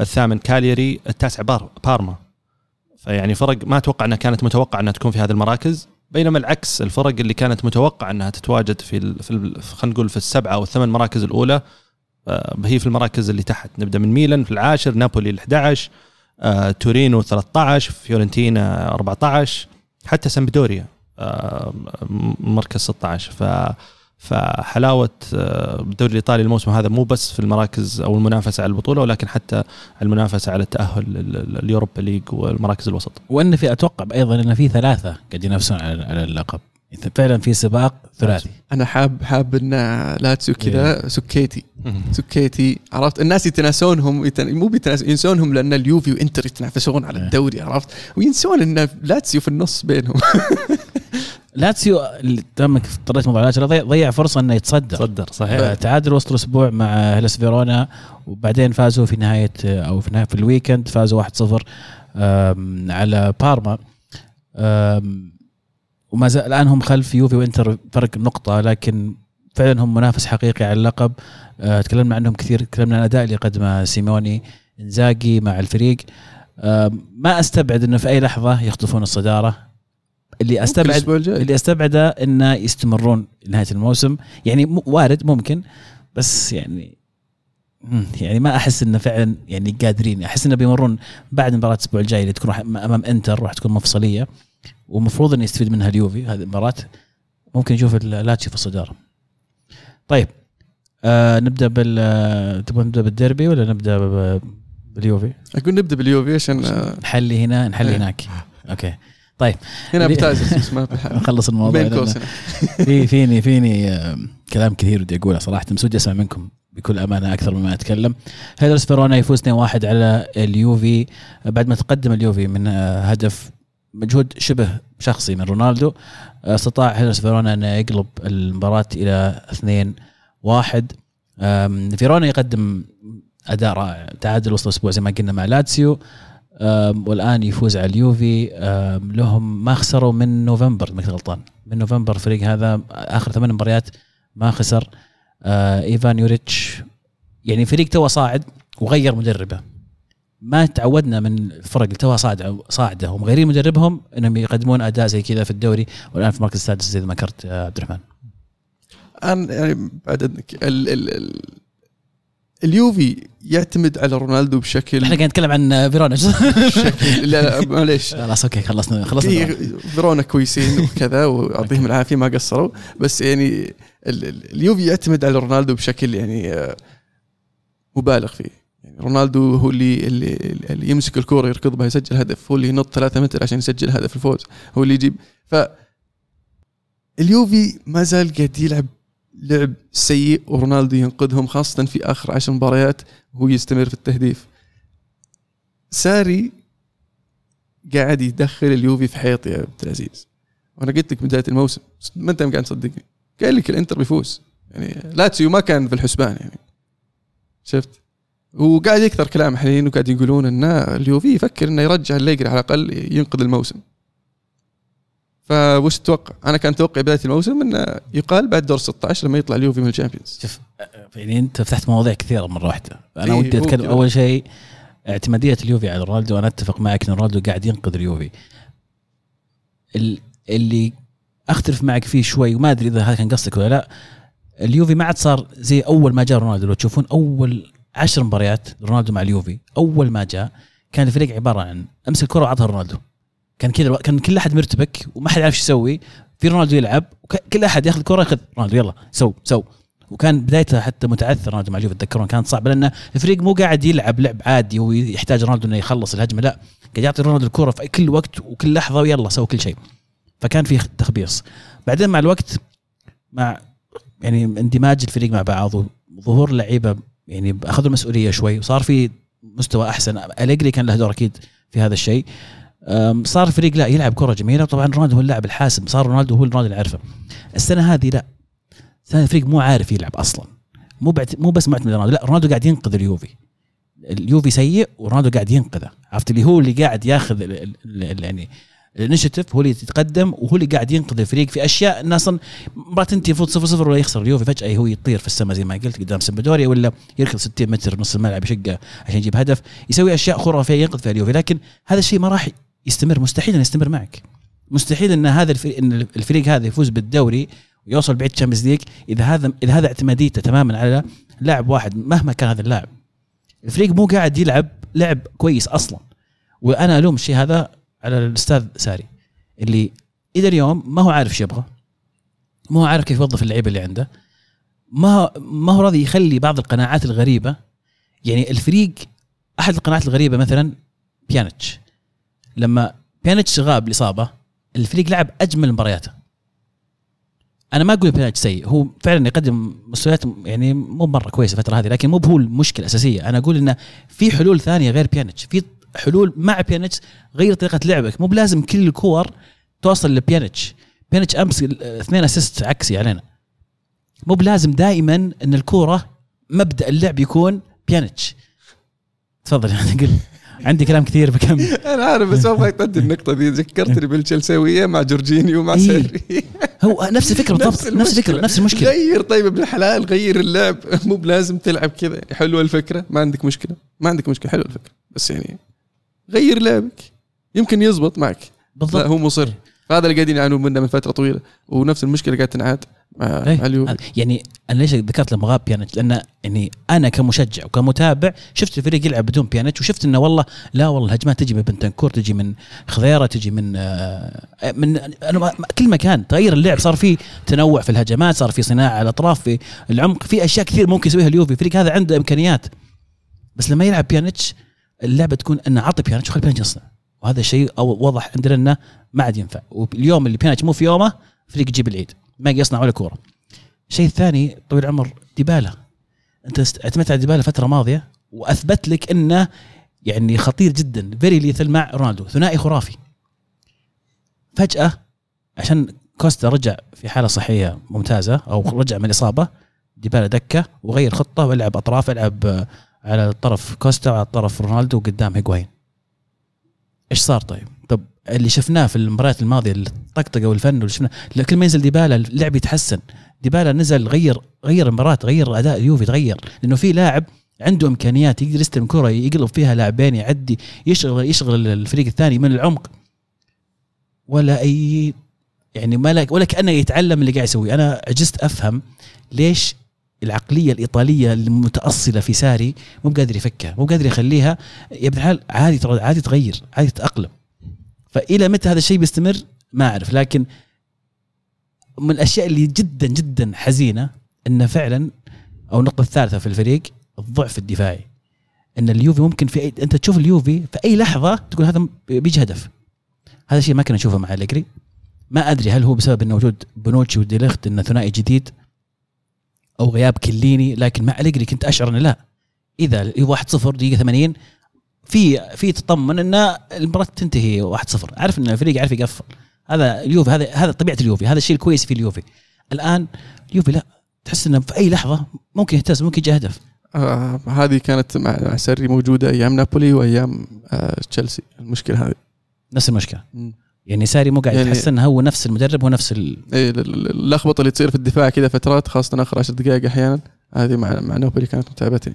الثامن كالياري التاسع بار بارما. فيعني فرق ما أتوقع إنها كانت متوقع إنها تكون في هذه المراكز. بينما العكس الفرق اللي كانت متوقع أنها تتواجد في ال- في ال- خلينا نقول في السبعة أو الثمان مراكز الأولى آه، هي في المراكز اللي تحت. نبدأ من ميلان في العاشر نابولي ال 11 آه، تورينو 13 فيورنتينا 14 حتى سامبدوريا آه، مركز 16 ف فحلاوة آه، الدوري الإيطالي الموسم هذا مو بس في المراكز أو المنافسة على البطولة ولكن حتى المنافسة على التأهل ال Europa League والمراكز الوسط. وإن في أتوقع أيضا إن في ثلاثة قاعد ينافسون على على اللقب. فعلا في سباق ثلاثي. أنا حاب حاب إن لاتسيو كذا سكيتي. سكيتي عرفت؟ الناس يتناسونهم يتن... مو بيتناس ينسونهم لأن اليوفي وإنتر يتنافسون على إيه. الدوري عرفت؟ وينسون إن لاتسيو في النص بينهم. لاتسيو اللي تمك اضطريت موضوع لاتسيو ضيع, فرصة إنه يتصدر. صدر صحيح. تعادل وسط الأسبوع مع هيلس فيرونا وبعدين فازوا في نهاية أو في نهاية في الويكند فازوا 1-0 آم، على بارما. وما زال الآن هم خلف يوفي وإنتر فرق نقطة لكن فعلا هم منافس حقيقي على اللقب. آه، تكلمنا عنهم كثير تكلمنا عن الاداء اللي قدمه سيموني إنزاجي مع الفريق. ما أستبعد إنه في أي لحظة يخطفون الصدارة. اللي أستبعد اللي أستبعده انه يستمرون لنهايه الموسم. يعني وارد ممكن بس يعني يعني ما أحس إنه فعلا يعني قادرين. أحس إنه بيمرون بعد مباراة الأسبوع الجاي اللي تكون أمام إنتر راح تكون مفصلية. ومفروض إنه يستفيد منها اليوفي هذه المباراة. ممكن نشوف اللاتسيو في الصدارة. طيب آه نبدأ بال آه، تبغى نبدأ بالديربي ولا نبدأ باليوفي؟ أقول نبدأ باليوفي عشان آه، نحلي هنا نحلي إيه. هناك. okay. طيب. هنا ب teaser بس ما. نخلص الموضوع بين لأن- قوسين في فيني فيني كلام كثير ودي أقوله صراحة. بس ودي أسمع منكم بكل أمانة أكثر مما أتكلم. هيلاس فيرونا يفوز 2-1 على اليوفي. بعد ما تقدم اليوفي من آه، هدف مجهود شبه شخصي من رونالدو استطاع هيلاس فيرونا أن يقلب المباراة إلى 2-1 آم، فيرونا يقدم أداء رائع. تعادل وسط الأسبوع زي ما قلنا مع لاتسيو. والآن يفوز على اليوفي. لهم ما خسروا من نوفمبر ما غلطان. من نوفمبر الفريق هذا آخر ثمان مباريات ما خسر. آه إيفان يوريتش يعني فريق توه صاعد وغير مدربه. ما تعودنا من الفرق اللي توها صاعده صاعده ومغيرين مدربهم إنهم يقدمون أداء زي كذا في الدوري. والآن في المركز السادس زي ما ذكرت آه، عبد الرحمن. أنا يعني بعد اذنك اليوفي يعتمد على رونالدو بشكل إحنا قاعد نتكلم عن آه، فيرونا بشكل لا معليش. خلاص okay خلصنا خلصنا في فيرونا كويسين وكذا ويعطيهم العافية ما قصروا. بس يعني ال- ال- اليوفي يعتمد على رونالدو بشكل يعني آه، مبالغ فيه. يعني رونالدو هو اللي اللي, اللي يمسك الكورة يركض بها يسجل هدف. هو اللي ينط ثلاثة متر عشان يسجل هدف الفوز. هو اللي يجيب. ف اليوفي ما زال قاعد يلعب لعب سيء ورونالدو ينقذهم خاصة في آخر عشر مباريات وهو يستمر في التهديف. ساري قاعد يدخل اليوفي في حيط يا عبد العزيز. وأنا قلت لك بداية الموسم ما أنت قاعد تصدقني. قال لك الإنتر بيفوز. يعني لاتسيو ما كان في الحسبان يعني. شفت؟ وقاعد يكثر كلام الحين وقاعد يقولون إن اليوفي يفكر إنه يرجع الليجري على الأقل ينقذ الموسم. فوش تتوقع؟ أنا كان توقعي بداية الموسم إنه يقال بعد دور 16 لما يطلع اليوفي من الشامبيونز. شوف يعني أنت فتحت مواضيع كثيرة مرة واحدة. أنا إيه، ودي أتكلم. أول شيء اعتمادية اليوفي على رونالدو. أنا أتفق معك إن رونالدو قاعد ينقذ اليوفي. ال- اللي أختلف معك فيه شوي وما أدري إذا هذا كان قصدك ولا لا اليوفي ما عاد صار زي أول ما جاء رونالدو. لو تشوفون أول عشر مباريات رونالدو مع اليوفي أول ما جاء كان الفريق عبارة عن امسك الكرة وعطها رونالدو. كان كذا كان كل أحد مرتبك وما حد يعرف إيش يسوي. في رونالدو يلعب وكل أحد ياخذ الكره ياخذ رونالدو يلا سو سو. وكان بدايته حتى متعثر رونالدو مع اليوفي تذكرون كانت صعبه لأن الفريق مو قاعد يلعب لعب عادي ويحتاج رونالدو إنه يخلص الهجمة لا. قاعد يعطي رونالدو الكرة في كل وقت وكل لحظة ويلا سوي كل شيء. فكان في تخبيص. بعدين مع الوقت مع يعني اندماج الفريق مع بعض وظهور لعيبة يعني أخذوا المسؤوليه شوي وصار في مستوى أحسن. أليجري كان له دور أكيد في هذا الشيء. صار الفريق لا يلعب كرة جميلة. وطبعا رونالدو هو اللاعب الحاسم. صار رونالدو هو رونالدو اللي نعرفه السنة هذه لا. السنة الفريق مو عارف يلعب أصلا. مو بعت مو بس معتمد رونالدو. لا رونالدو قاعد ينقذ اليوفي. اليوفي سيء ورونالدو قاعد ينقذه. عرفت اللي هو اللي قاعد ياخذ يعني initiative هو اللي يتقدم وهو اللي قاعد ينقذ الفريق في أشياء الناس أصلاً مرات تنتهي المفروض 0 0 ولا يخسر اليوفي. فجأة هو يطير في السماء زي ما قلت قدام سمبدوريا ولا يركض 60 متر نص الملعب يشقه عشان يجيب هدف. يسوي أشياء خرافية ينقذ فيها اليوفي. لكن هذا الشيء ما راح يستمر مستحيل إنه يستمر معك. مستحيل إن هذا الفريق إن الفريق هذا يفوز بالدوري ويوصل بعيد Champions League إذا هذا إذا هذا اعتماديته تماما على لاعب واحد مهما كان هذا اللاعب. الفريق مو قاعد يلعب لعب كويس أصلا. وأنا ألوم الشيء هذا على الأستاذ ساري اللي إلى اليوم ما هو عارف إيش يبغى. ما هو عارف كيف يوظف اللعيبة اللي عنده. ما ما هو راضي يخلي بعض القناعات الغريبة. يعني الفريق أحد القناعات الغريبة مثلا بيانيتش لما بيانيتش غاب الاصابه الفريق لعب أجمل مبارياته. أنا ما أقول بيانيتش سيء هو فعلا يقدم مستويات يعني مو مرة كويسة الفترة هذه لكن مو هو المشكلة الأساسية. أنا أقول إنه في حلول ثانية غير بيانيتش في حلول مع بيانيتش غير طريقة لعبك. مو بلازم كل الكور توصل لبيانيتش. بيانيتش أمس اثنين assist عكسي علينا. مو بلازم دائما إن الكورة مبدأ اللعب يكون بيانيتش. تفضل يعني قل عندي كلام كثير بكمل. أنا عارف بس أبغى تعدي النقطة دي. ذكرتني بالتشلساويه مع جورجينيو مع إيه. ساري. هو نفس الفكرة بالضبط. نفس الفكرة نفس المشكلة. غير طيب ابن الحلال غير اللعب. مو بلازم تلعب كذا. حلوة الفكرة ما عندك مشكلة. ما عندك مشكلة حلوة الفكرة. بس يعني غير لعبك. يمكن يزبط معك. لا بالضبط هو مصر. فهذا اللي قاعدين يعانون منه من فترة طويلة. ونفس المشكلة قاعدة تنعاد. مع, إيه. يعني أنا ليش ذكرت لما غاب بيانيتش؟ لأن يعني أنا كمشجع وكمتابع شفت الفريق يلعب بدون بيانيتش وشفت إنه والله لا والله الهجمات تجي من بنتانكور تجي من خضيرة تجي من آه، من أنا كل مكان تغير اللعب صار في تنوع في الهجمات صار في صناعة على الأطراف في العمق في أشياء كثير ممكن يسويها اليوفي. الفريق هذا عنده إمكانيات بس لما يلعب بيانيتش اللعبة تكون إنه عطي بيانيتش وخلي بيانيتش يصنع وهذا الشيء أو واضح عندنا إنه ما عاد ينفع. واليوم اللي بيانيتش مو في يومه فريق يجيب العيد. ما يصنع ولا كورة. الشيء الثاني طويل العمر ديبالا. أنت اعتمدت على ديبالا فترة ماضية وأثبت لك إنه يعني خطير جدا. very lethal مع رونالدو ثنائي خرافي. فجأة عشان كوستا رجع في حالة صحية ممتازة أو رجع من الإصابة ديبالا دكة وغير خطة ولعب أطراف العب على الطرف كوستا وعلى الطرف رونالدو وقدام هيغواين إيش صار طيب؟ اللي شفناه في المباريات الماضية الطقطقة والفن واللي شفناه. كل ما ينزل ديبالا اللعب يتحسن. ديبالا نزل غير غير المباراة غير أداء اليوفي تغير. لأنه في لاعب عنده إمكانيات يقدر يستلم كرة يقلب فيها لاعبين يعدي يشغل يشغل الفريق الثاني من العمق. ولا أي يعني ما لا- ولا كأنه يتعلم اللي قاعد يسويه. أنا عجزت أفهم ليش العقلية الإيطالية المتأصلة في ساري مو بقادر يفكها مو قادر يخليها. يا ابن الحلال عادي عادي تغير عادي تتأقلم. فإلى متى هذا الشيء بيستمر؟ ما أعرف لكن من الأشياء اللي جدا جدا حزينة انه فعلا أو النقطة الثالثة في الفريق الضعف الدفاعي. إن اليوفي ممكن في أي أنت تشوف اليوفي في أي لحظة تقول هذا بيجي هدف. هذا الشيء ما كنا نشوفه مع أليجري. ما أدري هل هو بسبب إنه وجود بونوتشي وديليخت إنه ثنائي جديد أو غياب كليني لكن مع أليجري كنت أشعر إنه لا. إذا 1-0 دقيقة 80 في في تطمن إن المباراة تنتهي 1-0 عارف إن الفريق عارف يقفل. هذا اليوفي هذا هذا طبيعة اليوفي. هذا الشيء الكويس في اليوفي. الآن اليوفي لا تحس إنه في أي لحظة ممكن يهتز ممكن يجي هدف. آه هذه كانت مع مع سري موجودة أيام نابولي وأيام آه تشيلسي. المشكلة هذه. نفس المشكلة. يعني ساري مو قاعد يعني- يتحسن هو نفس المدرب هو نفس ال... ال- اللخبطة اللي تصير في الدفاع كذا فترات خاصة آخر 10 دقائق أحيانا. هذه مع مع نابولي كانت متعبتني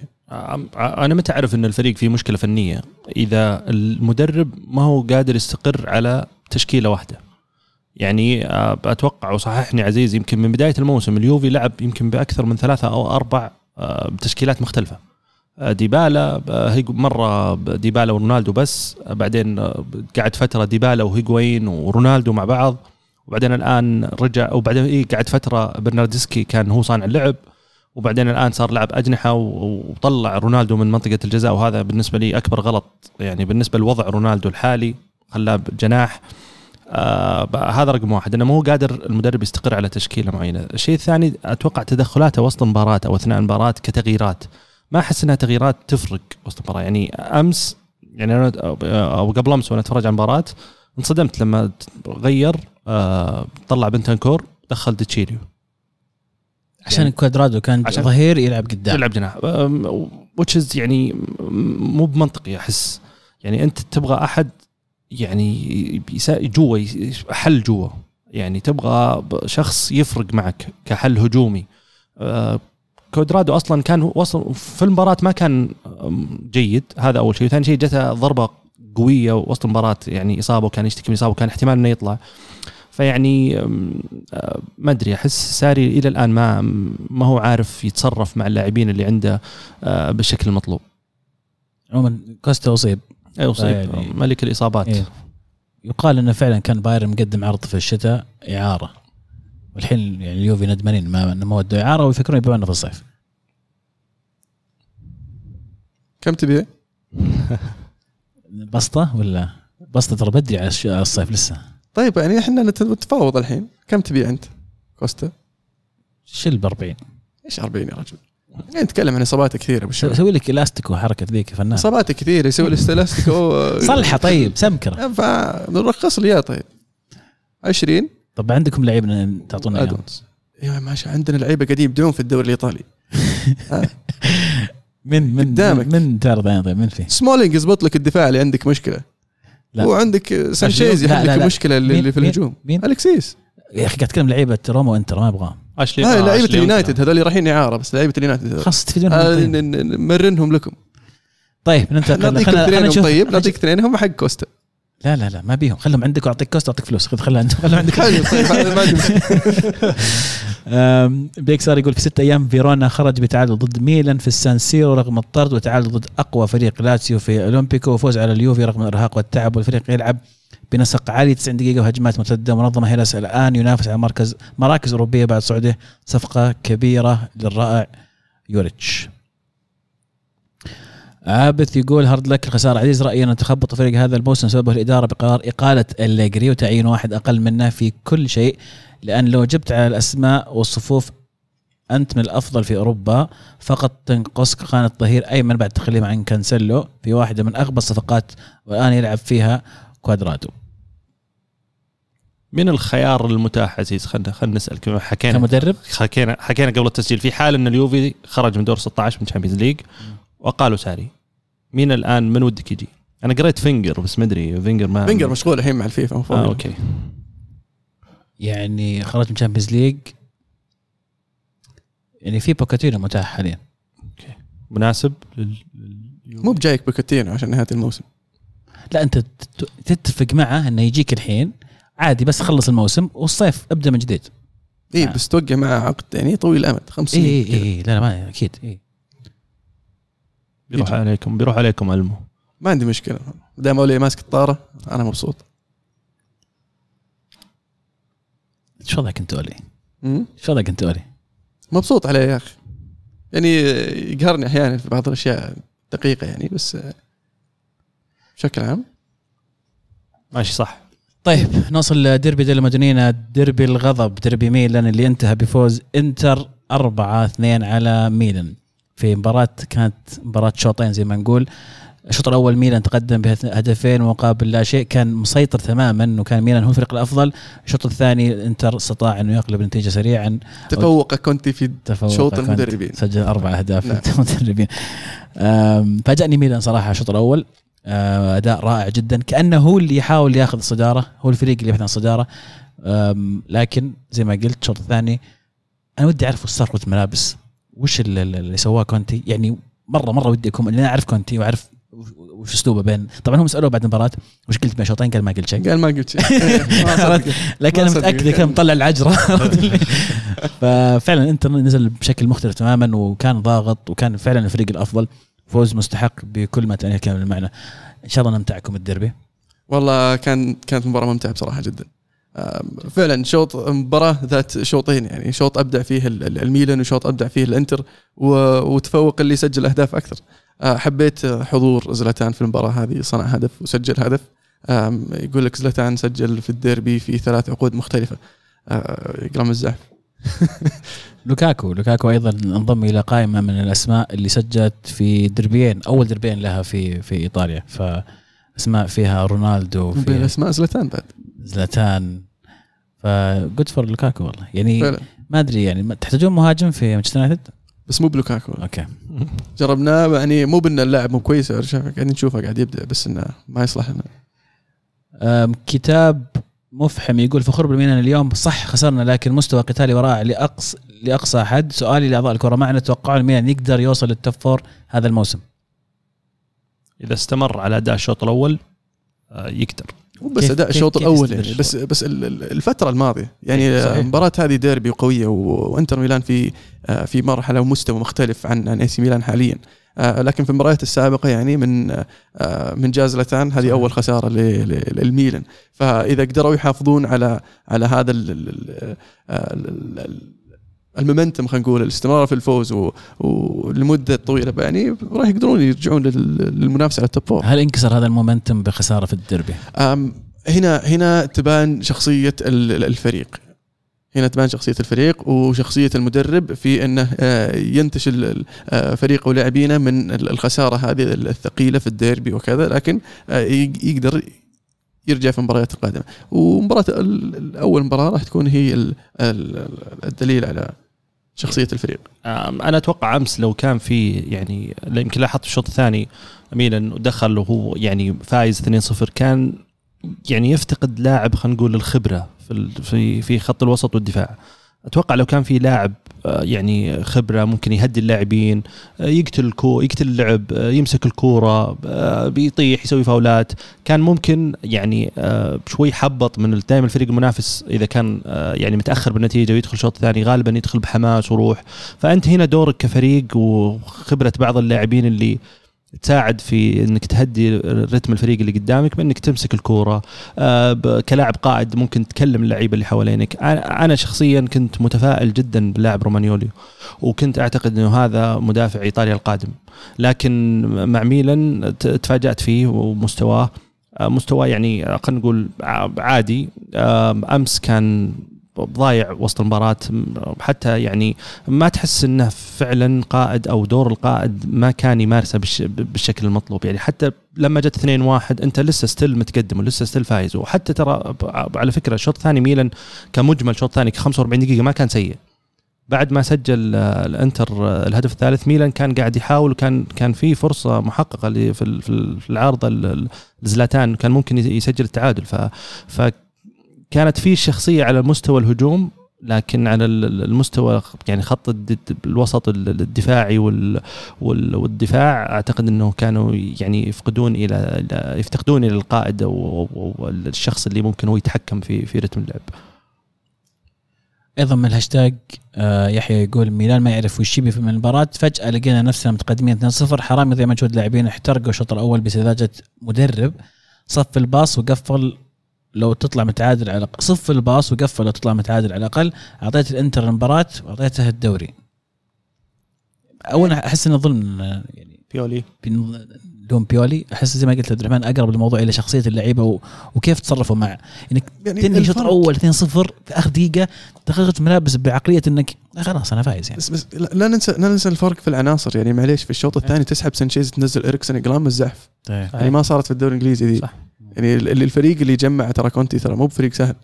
أنا متى اعرف إن الفريق فيه مشكلة فنية. إذا المدرب ما هو قادر يستقر على تشكيلة واحدة. يعني آه، أتوقع وصححني عزيز يمكن من بداية الموسم اليوفي لعب يمكن بأكثر من ثلاثة أو أربع آه، تشكيلات مختلفة. آه، ديبالا مرة ديبالا ورونالدو بس بعدين قعد فترة ديبالا وهيغوين ورونالدو مع بعض وبعدين الآن رجع وبعدين إيه قعد فترة برناردسكي كان هو صانع اللعب. وبعدين الآن صار لعب أجنحة وطلع رونالدو من منطقة الجزاء وهذا بالنسبة لي أكبر غلط. يعني بالنسبة لوضع رونالدو الحالي خلاه جناح آه هذا رقم واحد. إنه مو قادر المدرب يستقر على تشكيلة معينة، الشيء الثاني أتوقع تدخلاته وسط المباراة أو أثناء المباراة كتغييرات. ما أحس إنها تغييرات تفرق وسط المباراة. يعني أمس يعني أنا أو قبل أمس وأنا أتفرج على المباراة انصدمت لما غير آه طلع بنتنكور دخل ديتشيليو عشان يعني- كوادرادو كان عشان- ظهير يلعب قدام. يلعب جناح. وتشز يعني مو بمنطقي أحس. يعني أنت تبغى أحد يعني جوا حل جوا. يعني تبغى شخص يفرق معك كحل هجومي. آه، كودرادو أصلا كان وصل في المباراة ما كان جيد. هذا أول شيء. ثاني شيء جته ضربة قوية وسط المباراة يعني إصابة وكان يشتكي من إصابة وكان احتمال إنه يطلع. فيعني أم، آه، ما أدري أحس ساري إلى الآن ما ما هو عارف يتصرف مع اللاعبين اللي عنده آه، بالشكل المطلوب. عموما كوستا أصيب. اي أصيب. يعني- ملك الإصابات. إيه. يقال إنه فعلا كان بايرن مقدم عرض في الشتاء إعارة. والحين يعني اليوفي ندمانين ما ما ودوا إعارة ويفكرون يبيعونه في الصيف. كم تبيع؟ بسطة ولا؟ بسطة ترى بدري على الصيف لسه. طيب يعني إحنا نت- نتفاوض الحين. كم تبيع أنت؟ كوستا؟ شيل ب 40 إيش 40 يا رجل؟ يعني نتكلم عن إصابات كثيرة بالشباب سوي لك إلاستيك وحركة ذيك يا فنان. إصابات كثيرة يسوي الاستلاستيك هو صلحة طيب سمكرة. فنرخص لي اياه طيب. 20 طب عندكم لعيب تعطونا ادونز أيوه ماشي عندنا لعيبة قاعدين يبدعون في الدوري الإيطالي. من من قدامك. من, تعرض يعني طيب من فيه؟ سمولينج يزبط لك الدفاع اللي عندك مشكلة. لا. وعندك سانشيز لا، يحل لا، لك لا. المشكلة اللي, مين- اللي في؟ الهجوم مين؟ الكسيس يا أخي قاعد اتكلم لعيبة روما وإنتر ما ابغاهم اشلي هاي آه، لعيبه اليونايتد. هذول رايحين اعاره بس لعيبة اليونايتد. خلاص تستفيدون آه، طيب. نمرنهم لكم طيب ننتقل خلنا اثنينهم طيب نعطيك اثنينهم حق كوستا لا لا لا ما بيهم. خلهم عندك وأعطيك كوست أعطيك فلوس. خذ خلها عندك. خلهم عندك. طيب بيكسار يقول في ستة أيام فيرونا خرج بتعادل ضد ميلان في السان سيرو رغم الطرد وتعادل ضد أقوى فريق لاتسيو في أولمبيكو وفوز على اليوفي رغم الإرهاق والتعب. والفريق يلعب بنسق عالي 90 دقيقة وهجمات مرتدة منظمة هيلاس الآن ينافس على مركز مراكز أوروبية بعد صعوده صفقة كبيرة للرائع يوريتش. عابث يقول هارد لك الخسارة عزيز رأيي أن تخبط فريق هذا الموسم سببه الإدارة بقرار إقالة الليجري وتعيين واحد أقل منه في كل شيء لأن لو جبت على الأسماء والصفوف أنت من الأفضل في أوروبا فقط تنقصك خانة ظهير أيمن بعد تخليه عن كانسيلو في واحدة من أغبى الصفقات والآن يلعب فيها كوادرادو. من الخيار المتاح عزيز خلينا خلينا نسأل كما حكينا كمدرب؟ حكينا حكينا قبل التسجيل في حال إن اليوفي خرج من دور 16 من Champions League وقالوا ساري مين الآن؟ من ودك يجي؟ أنا قريت فينجر بس ما أدري فينجر ما فينجر مشغول الحين مع الفيفا مفروض أوكي. يعني خرج من Champions League يعني في بوكيتينو متاح حاليا. مناسب لل... مو بجايك بوكيتينو عشان نهاية الموسم. لا أنت تت- تتفق معه إنه يجيك الحين. عادي بس خلص الموسم والصيف أبدأ من جديد. اي آه. بس توقع معه عقد يعني طويل الامد خمس اي سنين اي. اي لا لا ما أكيد اي بيروح يجي. عليكم بيروح عليكم ألمو. ما عندي مشكلة. دام اولي ماسك الطاره أنا مبسوط. إيش وضعك انت أولي؟ إيش وضعك انت أولي؟ مبسوط عليه يا أخي. يعني يقهرني أحيانا في بعض الأشياء دقيقة يعني بس بشكل عام. ماشي صح. طيب نوصل لديربي ديلا مدونينا ديربي الغضب ديربي ميلان اللي انتهى بفوز إنتر 4 2 على ميلان. في مباراة كانت مباراة شوطين زي ما نقول. الشوط الأول ميلان تقدم بهدفين مقابل لا شيء كان مسيطر تماما وكان ميلان هو الفريق الأفضل. الشوط الثاني إنتر استطاع انه يقلب النتيجه سريعا. تفوق كونتي في شوط. المدربين. سجل أربع أهداف نعم. المدربين. فاجأني ميلان صراحة الشوط الأول. أه، أداء رائع جدا. كأنه هو اللي يحاول ياخذ الصدارة هو الفريق اللي يبحث عن الصدارة. لكن زي ما قلت الشوط الثاني أنا ودي أعرف وش صار في الملابس. وش اللي, سواه كونتي؟ يعني مره مرة ودي اكون لأن أنا أعرف كونتي وأعرف وش أسلوبه بين طبعا هم سألوه بعد المباراة وش قلت بين شوطين؟ قال ما قلت شيء. قال ما قلت شيء. لكن أنا. متأكد كان مطلع العجرة ففعلا انتر نزل بشكل مختلف تماما وكان ضاغط وكان فعلا الفريق الأفضل. فوز مستحق بكل ما تعنيه كان المعنى. إن شاء الله نمتعكم الديربي. والله كان كانت مباراة ممتعة بصراحة جدا. فعلا شوط مباراة ذات شوطين يعني شوط أبدع فيه ال- ال- الميلان وشوط أبدع فيه الإنتر وتفوق اللي سجل أهداف أكثر. آه، حبيت حضور زلاتان في المباراة هذه صنع هدف وسجل هدف. يقول لك زلاتان سجل في الديربي في ثلاث عقود مختلفة. آه، يقرم الزحف لوكاكو لوكاكو أيضا انضم إلى قائمة من الأسماء اللي سجلت في دربيين أول دربين لها في في إيطاليا. فأسماء فيها رونالدو فيها أسماء زلاتان بعد. زلاتان ف good for لوكاكو والله. يعني فعلا. ما أدري يعني تحتاجون مهاجم في مانشستر يونايتد؟ بس مو بلوكاكو. أوكي. جربناه يعني مو بان اللاعب مو كويس قاعدين نشوفه قاعد يبدع بس إنه ما يصلح لنا. كتاب مفحم يقول فخور بالميلان اليوم. صح خسرنا لكن مستوى قتالي ورائع لاقصى لأقصى حد. سؤالي لأعضاء الكرة معنا توقعوا الميلان يقدر يوصل لل top four هذا الموسم؟ إذا استمر على أداء الشوط الأول آه، يقدر. مو بس أداء الشوط الأول يعني بس بس ال- ال- الفترة الماضية إيه، يعني. المباراه هذه ديربي وقويه و- وإنتر ميلان في آه، في مرحلة ومستوى مختلف عن عن إي سي ميلان حاليا آه، لكن في المباريات السابقة يعني من آه، من جا زلاتان هذه. أول خسارة للميلان فإذا قدروا يحافظون على على هذا ال momentum خلينا نقول الاستمرار في الفوز و- ولمده طويله يعني راح يقدرون يرجعون لل- للمنافسة على ال top four هل انكسر هذا ال momentum بخسارة في الديربي؟ أم، هنا هنا تبان ال- الفريق. هنا تبان شخصية الفريق وشخصية المدرب في إنه آه، ينتشل آه، فريقه ولاعبينه من ال- الخسارة هذه الثقيلة في الديربي وكذا لكن آه، يق- يقدر يرجع في المباريات القادمة. ومباراة أول مباراة راح تكون هي ال- ال- الدليل على شخصية الفريق. أنا أتوقع أمس لو كان في يعني يمكن لاحظت الشوط الثاني ميلان ودخل وهو يعني فايز 2-0 كان يعني يفتقد لاعب خلينا نقول الخبرة في في في خط الوسط والدفاع. أتوقع لو كان في لاعب آه، يعني خبرة ممكن يهدي اللاعبين آه، يقتل الكو يقتل اللعب آه، يمسك الكورة بيطيح يسوي فاولات. كان ممكن يعني شوي حبط من دائما الفريق المنافس إذا كان يعني متأخر بالنتيجة ويدخل الشوط الثاني غالبا يدخل بحماس وروح. فأنت هنا دورك كفريق وخبرة بعض اللاعبين اللي تساعد في إنك تهدي رتم الفريق اللي قدامك بإنك تمسك الكورة. آه، كلاعب قائد ممكن تكلم اللعيبة اللي حوالينك. أنا شخصيا كنت متفائل جدا باللاعب رومانيولي وكنت أعتقد إنه هذا مدافع إيطاليا القادم. لكن مع ميلان تفاجأت فيه ومستواه آه، مستواه يعني آه، خلينا نقول عادي. آم، أمس كان ضايع وسط المباراة حتى يعني ما تحس إنه فعلا قائد أو دور القائد ما كان يمارسه بالش- بالشكل المطلوب. يعني حتى لما جت 2 1 أنت لسه still متقدم ولسه still فايز. وحتى ترى على فكرة الشوط الثاني ميلان كمجمل شوط ثاني 45 دقيقة ما كان سيء. بعد ما سجل آه، الإنتر آه، الهدف الثالث ميلان كان قاعد يحاول وكان كان في فرصة محققة في ال- في ال- في العارضة ال- ال- لزلاتان كان ممكن يسجل التعادل. ف فكانت في شخصية على مستوى الهجوم لكن على ال- المستوى يعني خط الوسط ال- الدفاعي وال- وال- والدفاع أعتقد إنه كانوا يعني يفقدون إلى يفتقدون إلى القائد أو أو- أو الشخص اللي ممكن هو يتحكم في في رتم اللعب. أيضا من الهاشتاج آه، يحيى يقول ميلان ما يعرف وش يبي من المباراة. فجأة لقينا نفسنا متقدمين 2-0 حرام يضيع مجهود لاعبين احترقوا الشوط الأول بسذاجة مدرب. صف الباص وقفل لو تطلع متعادل على صف الباص وقفل لو تطلع متعادل على الأقل. أعطيت الإنتر المباراة وأعطيته الدوري. اولا أحس انه ظلم يعني بيولي. لوم بيولي. أحس زي ما قلت عبد الرحمن أقرب الموضوع إلى شخصية اللعيبة. وكيف تصرفوا مع إنك يعني تنهي شوط الفرق- أول 2-0 في آخر دقيقة تخرج ملابس بعقلية إنك خلاص أنا فايز يعني. بس بس لا ننسى لا ننسى الفرق في العناصر. يعني معليش في الشوط الثاني تسحب سانشيز تنزل اريكسون إقلام الزحف. يعني ما صارت في الدوري الإنجليزي ذي صح. يعني ال- الفريق اللي جمع ترى كونتي ترى مو بفريق سهل.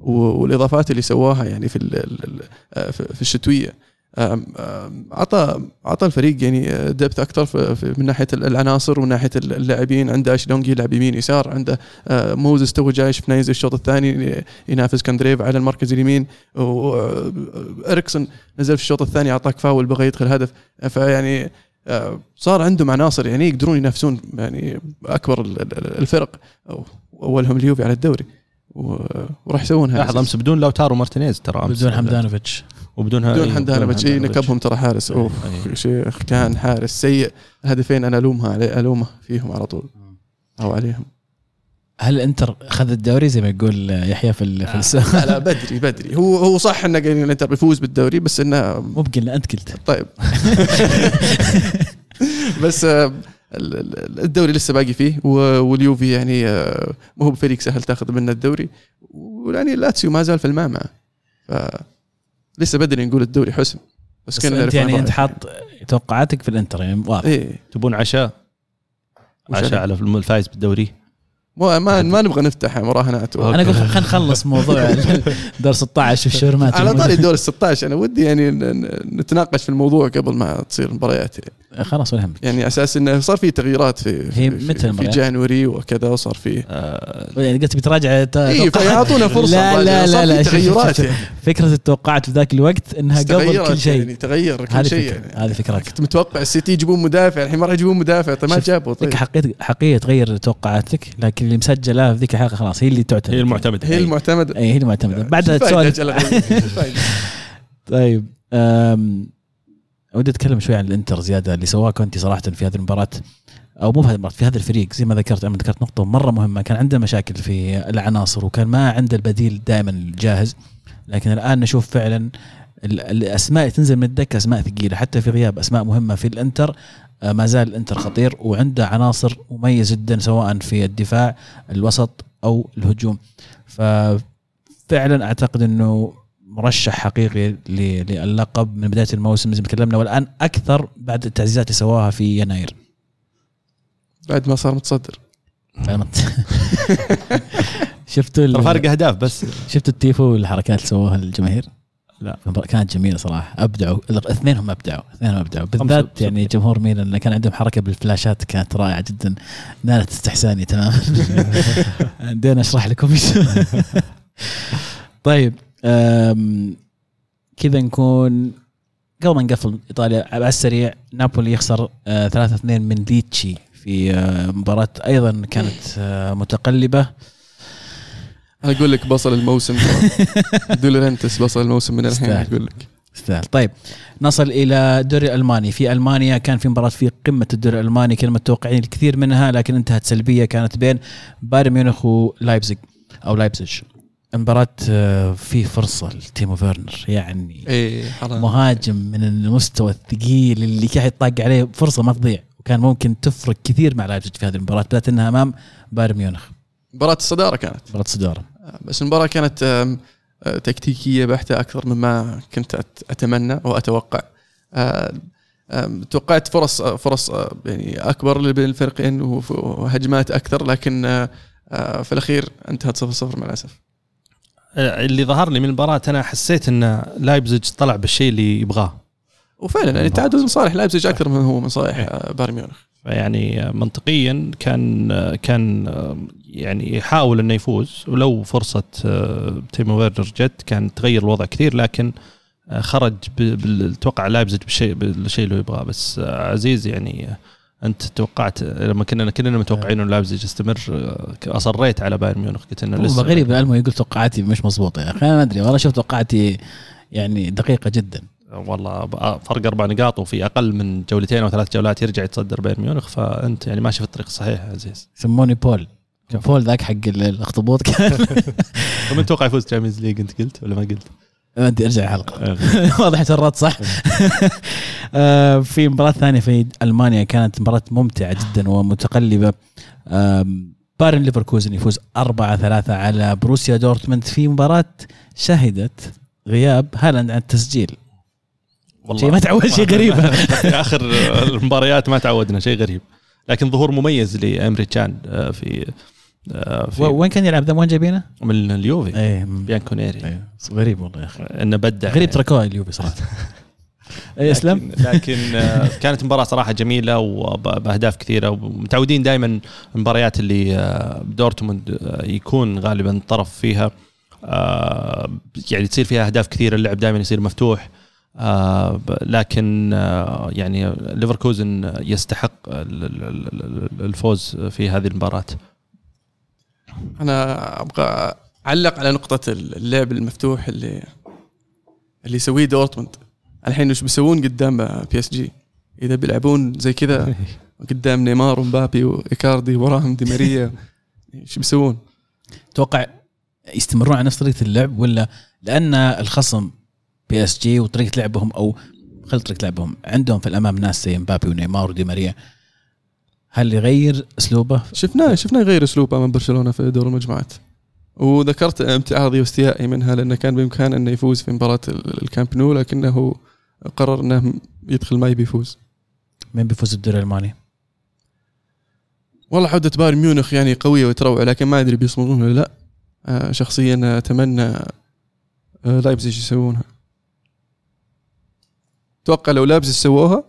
والإضافات اللي سواها يعني في آه، في الشتوية. عطى عطى الفريق يعني depth أكثر في في- من ناحية العناصر ومن ناحية اللاعبين. عنده آشلي يونج يلعب يمين يسار عنده آه، موزس تو جاي شفناه ينزل الشوط الثاني ينافس كاندريف على المركز اليمين. واريكسون نزل في الشوط الثاني اعطاك فاول بغى يدخل هدف. فيعني آه، صار عندهم عناصر يعني يقدرون ينافسون يعني أكبر ال- ال- الفرق أو- واولهم اليوفي على الدوري. وراح يسوون هذا. لاحظ أمس بدون لوتارو مارتينيز ترى أمس. بدون هاندانوفيتش. وبدون بدون هاندانوفيتش. إيه، نكبهم ترى حارس. أوف إيه. يا شيخ كان حارس سيء. هدفين أنا ألومها عليه ألومه فيهم على طول. أو عليهم. هل انتر اخذ الدوري زي ما يقول يحيى في ال- في السؤال؟ لا لا بدري بدري. هو هو صح إنه قايلين الإنتر بيفوز بالدوري بس إنه مو بقلنا أنت قلت. طيب. بس آه، ال- ال- الدوري لسه باقي فيه و- واليوفي يعني آه، مو هو بفريق سهل تاخذ منه الدوري؟ ويعني لاتسيو ما زال في المعمعة. ف لسه بدري نقول الدوري حسم. بس, بس كنا أنت يعني أنت. حاط توقعاتك في الإنتر يعني واضح. إيه. تبون عشاء؟ عشاء؟ على الفايز بالدوري. ما ما, ما نبغى نفتح مراهنات أنا أقول خلينا نخلص موضوع دور 16 والشورمات على طاري الدور ال 16 أنا ودي يعني نتناقش في الموضوع قبل ما تصير المباريات يعني. خلاص ولا يهمك يعني أساس إنه صار في تغييرات في هي في, متى في؟ جانوري وكذا وصار في آه يعني قلت بتراجع اي. فيعطونا فرصة لا لا لا لا تغيرات. يعني. فكرة التوقعات في ذاك الوقت إنها قبل كل شيء. يعني تغير كل هذه شيء فكرة يعني. هذه فكرتها كنت متوقع السيتي يجيبون مدافع الحين ما راح يجيبون مدافع طيب ما جابوا طيب. لك حقيقة حقيقة تغير توقعاتك لكن اللي مسجلة في ذيك الحلقة خلاص هي اللي تعتمد. هي المعتمدة. هي المعتمدة. اي هي المعتمدة. بعدها تسولف؟ طيب أم، ودي أتكلم شوي عن الإنتر زيادة اللي سواه كونتي صراحة في هذه المباراة أو مو في هذه المباراة في هذا الفريق زي ما ذكرت أنا ذكرت نقطة مرة مهمة كان عنده مشاكل في العناصر وكان ما عنده البديل دائما جاهز لكن الآن نشوف فعلا ال- الأسماء اللي تنزل من الدكة أسماء ثقيلة حتى في غياب أسماء مهمة في الإنتر آه، ما زال الإنتر خطير وعنده عناصر مميزه جدا سواء في الدفاع الوسط أو الهجوم. ففعلا أعتقد إنه مرشح حقيقي ل- للقب من بداية الموسم زي ما تكلمنا والآن أكثر بعد التعزيزات اللي سواها في يناير بعد ما صار متصدر؟ شفتوا فارق أهداف بس شفتوا التيفو والحركات اللي سووها الجماهير؟ لا. كانت جميلة صراحة أبدعوا اثنينهم أبدعوا اثنينهم أبدعوا بالذات. يعني جمهور ميلان اللي كان عندهم حركة بالفلاشات كانت رائعة جدا نالت استحساني تماما عندنا أشرح لكم. طيب كذا نكون قبل ما نقفل إيطاليا على السريع نابولي يخسر 3 2 من ليتشي في آه، مباراة أيضا كانت آه، متقلبة. أنا أقول لك بصل الموسم. دولورنتس بصل الموسم من الحين. أقول لك. يستاهل طيب نصل إلى الدوري الألماني. في ألمانيا كان في مباراة في قمة الدوري الألماني كنا متوقعين الكثير منها لكن انتهت سلبية كانت بين بايرن ميونخ ولايبزيج أو لايبزيج مباراة آه، في فرصة لتيمو فيرنر. يعني إيه حرام مهاجم من المستوى الثقيل اللي كان يطاق عليه فرصة ما تضيع. وكان ممكن تفرق كثير مع لايبزيج في هذه المباراة بالذات إنها أمام بايرن ميونخ. مباراة الصدارة كانت. مباراة صدارة بس المباراة كانت آه، تكتيكية بحتة أكثر مما كنت أت- أتمنى أو أتوقع آه، آم، توقعت فرص آه، فرص آه، يعني أكبر بين الفريقين وهجمات أكثر لكن آه، آه، في الأخير انتهت 0-0 مع الأسف. اللي ظهر لي من المباراة أنا حسيت إن لايبزيج طلع بالشيء اللي يبغاه. وفعلا يعني التعادل من صالح. لايبزيج أكثر من هو من صالح آه، بايرن ميونخ. فيعني منطقيا كان كان يعني يحاول إنه يفوز. ولو فرصة تيمو فيرنر جت كان تغير الوضع كثير لكن خرج أتوقع لايبزيج بالشيء بالشيء اللي يبغاه. بس عزيز يعني أنت توقعت لما كنا كلنا متوقعين إنه لايبزيج يستمر أصريت على بايرن ميونخ قلت إنه لسه غريب الالمو يقول توقعاتي مش مضبوطة يا أخي. أنا ما أدري والله شوف توقعاتي يعني دقيقة جدا. والله فرق أربع نقاط وفي أقل من جولتين أو ثلاث جولات يرجع يتصدر بايرن ميونخ فأنت يعني ماشي في الطريق الصحيح يا عزيز. يسموني بول. بول ذاك حق الاخطبوط كان. ومن توقع يفوز Champions League أنت قلت ولا ما قلت؟ ما ادري أرجع الحلقة. واضح تورطت صح. آه، في مباراة ثانية في ألمانيا. كانت مباراة ممتعة جدا ومتقلبة. آم، بايرن ليفركوزن يفوز 4 3 على بروسيا دورتموند في مباراة شهدت غياب هالاند عن التسجيل. شيء ما تعود شيء غريب. في آخر المباريات ما تعودنا شيء غريب. لكن ظهور مميز لإيمري تشان آه، في وين كان يلعب؟ ذا وين جايبينه؟ من اليوفي. إيه. بيانكونيري إيه، غريب والله يا أخي. انه بدع غريب تركوها اليوفي صراحة. اي أسلم. لكن, آه، كانت مباراة صراحة جميلة وبأهداف كثيرة ومتعودين دائما المباريات اللي آه، دورتموند آه، يكون غالبا طرف فيها. آه، يعني تصير فيها أهداف كثيرة اللعب دائما يصير مفتوح. آه، لكن آه، يعني ليفركوزن يستحق ال- ال- ال- ال- الفوز في هذه المباراة. أنا أبغى أعلق على نقطة اللعب المفتوح اللي اللي يسويه دورتموند الحين وش بيسوون قدام PSG إذا بيلعبون زي كذا قدام نيمار ومبابي وإيكاردي وراهم دي ماريا إيش بيسوون؟ توقع يستمرون على نفس طريقة اللعب ولا لأن الخصم PSG وطريقة لعبهم أو خل طريقة لعبهم عندهم في الأمام ناس زي مبابي ونيمار ودي ماريا هل يغير أسلوبه؟ شفناه شفناه يغير أسلوبه من برشلونة في دور المجموعات. وذكرت امتعاضي واستيائي منها لأنه كان بامكانه أنه يفوز في مباراة ال- الكامب نو لكنه قرر أنه يدخل ما يبي يفوز. مين بيفوز بالدوري الألماني؟ والله عودة بايرن ميونخ يعني قوية وتروع لكن ما أدري بيصمدون ولا لا. آه، شخصيا أتمنى آه، لايبزيج يسوونها. أتوقع لو لايبزيج سووها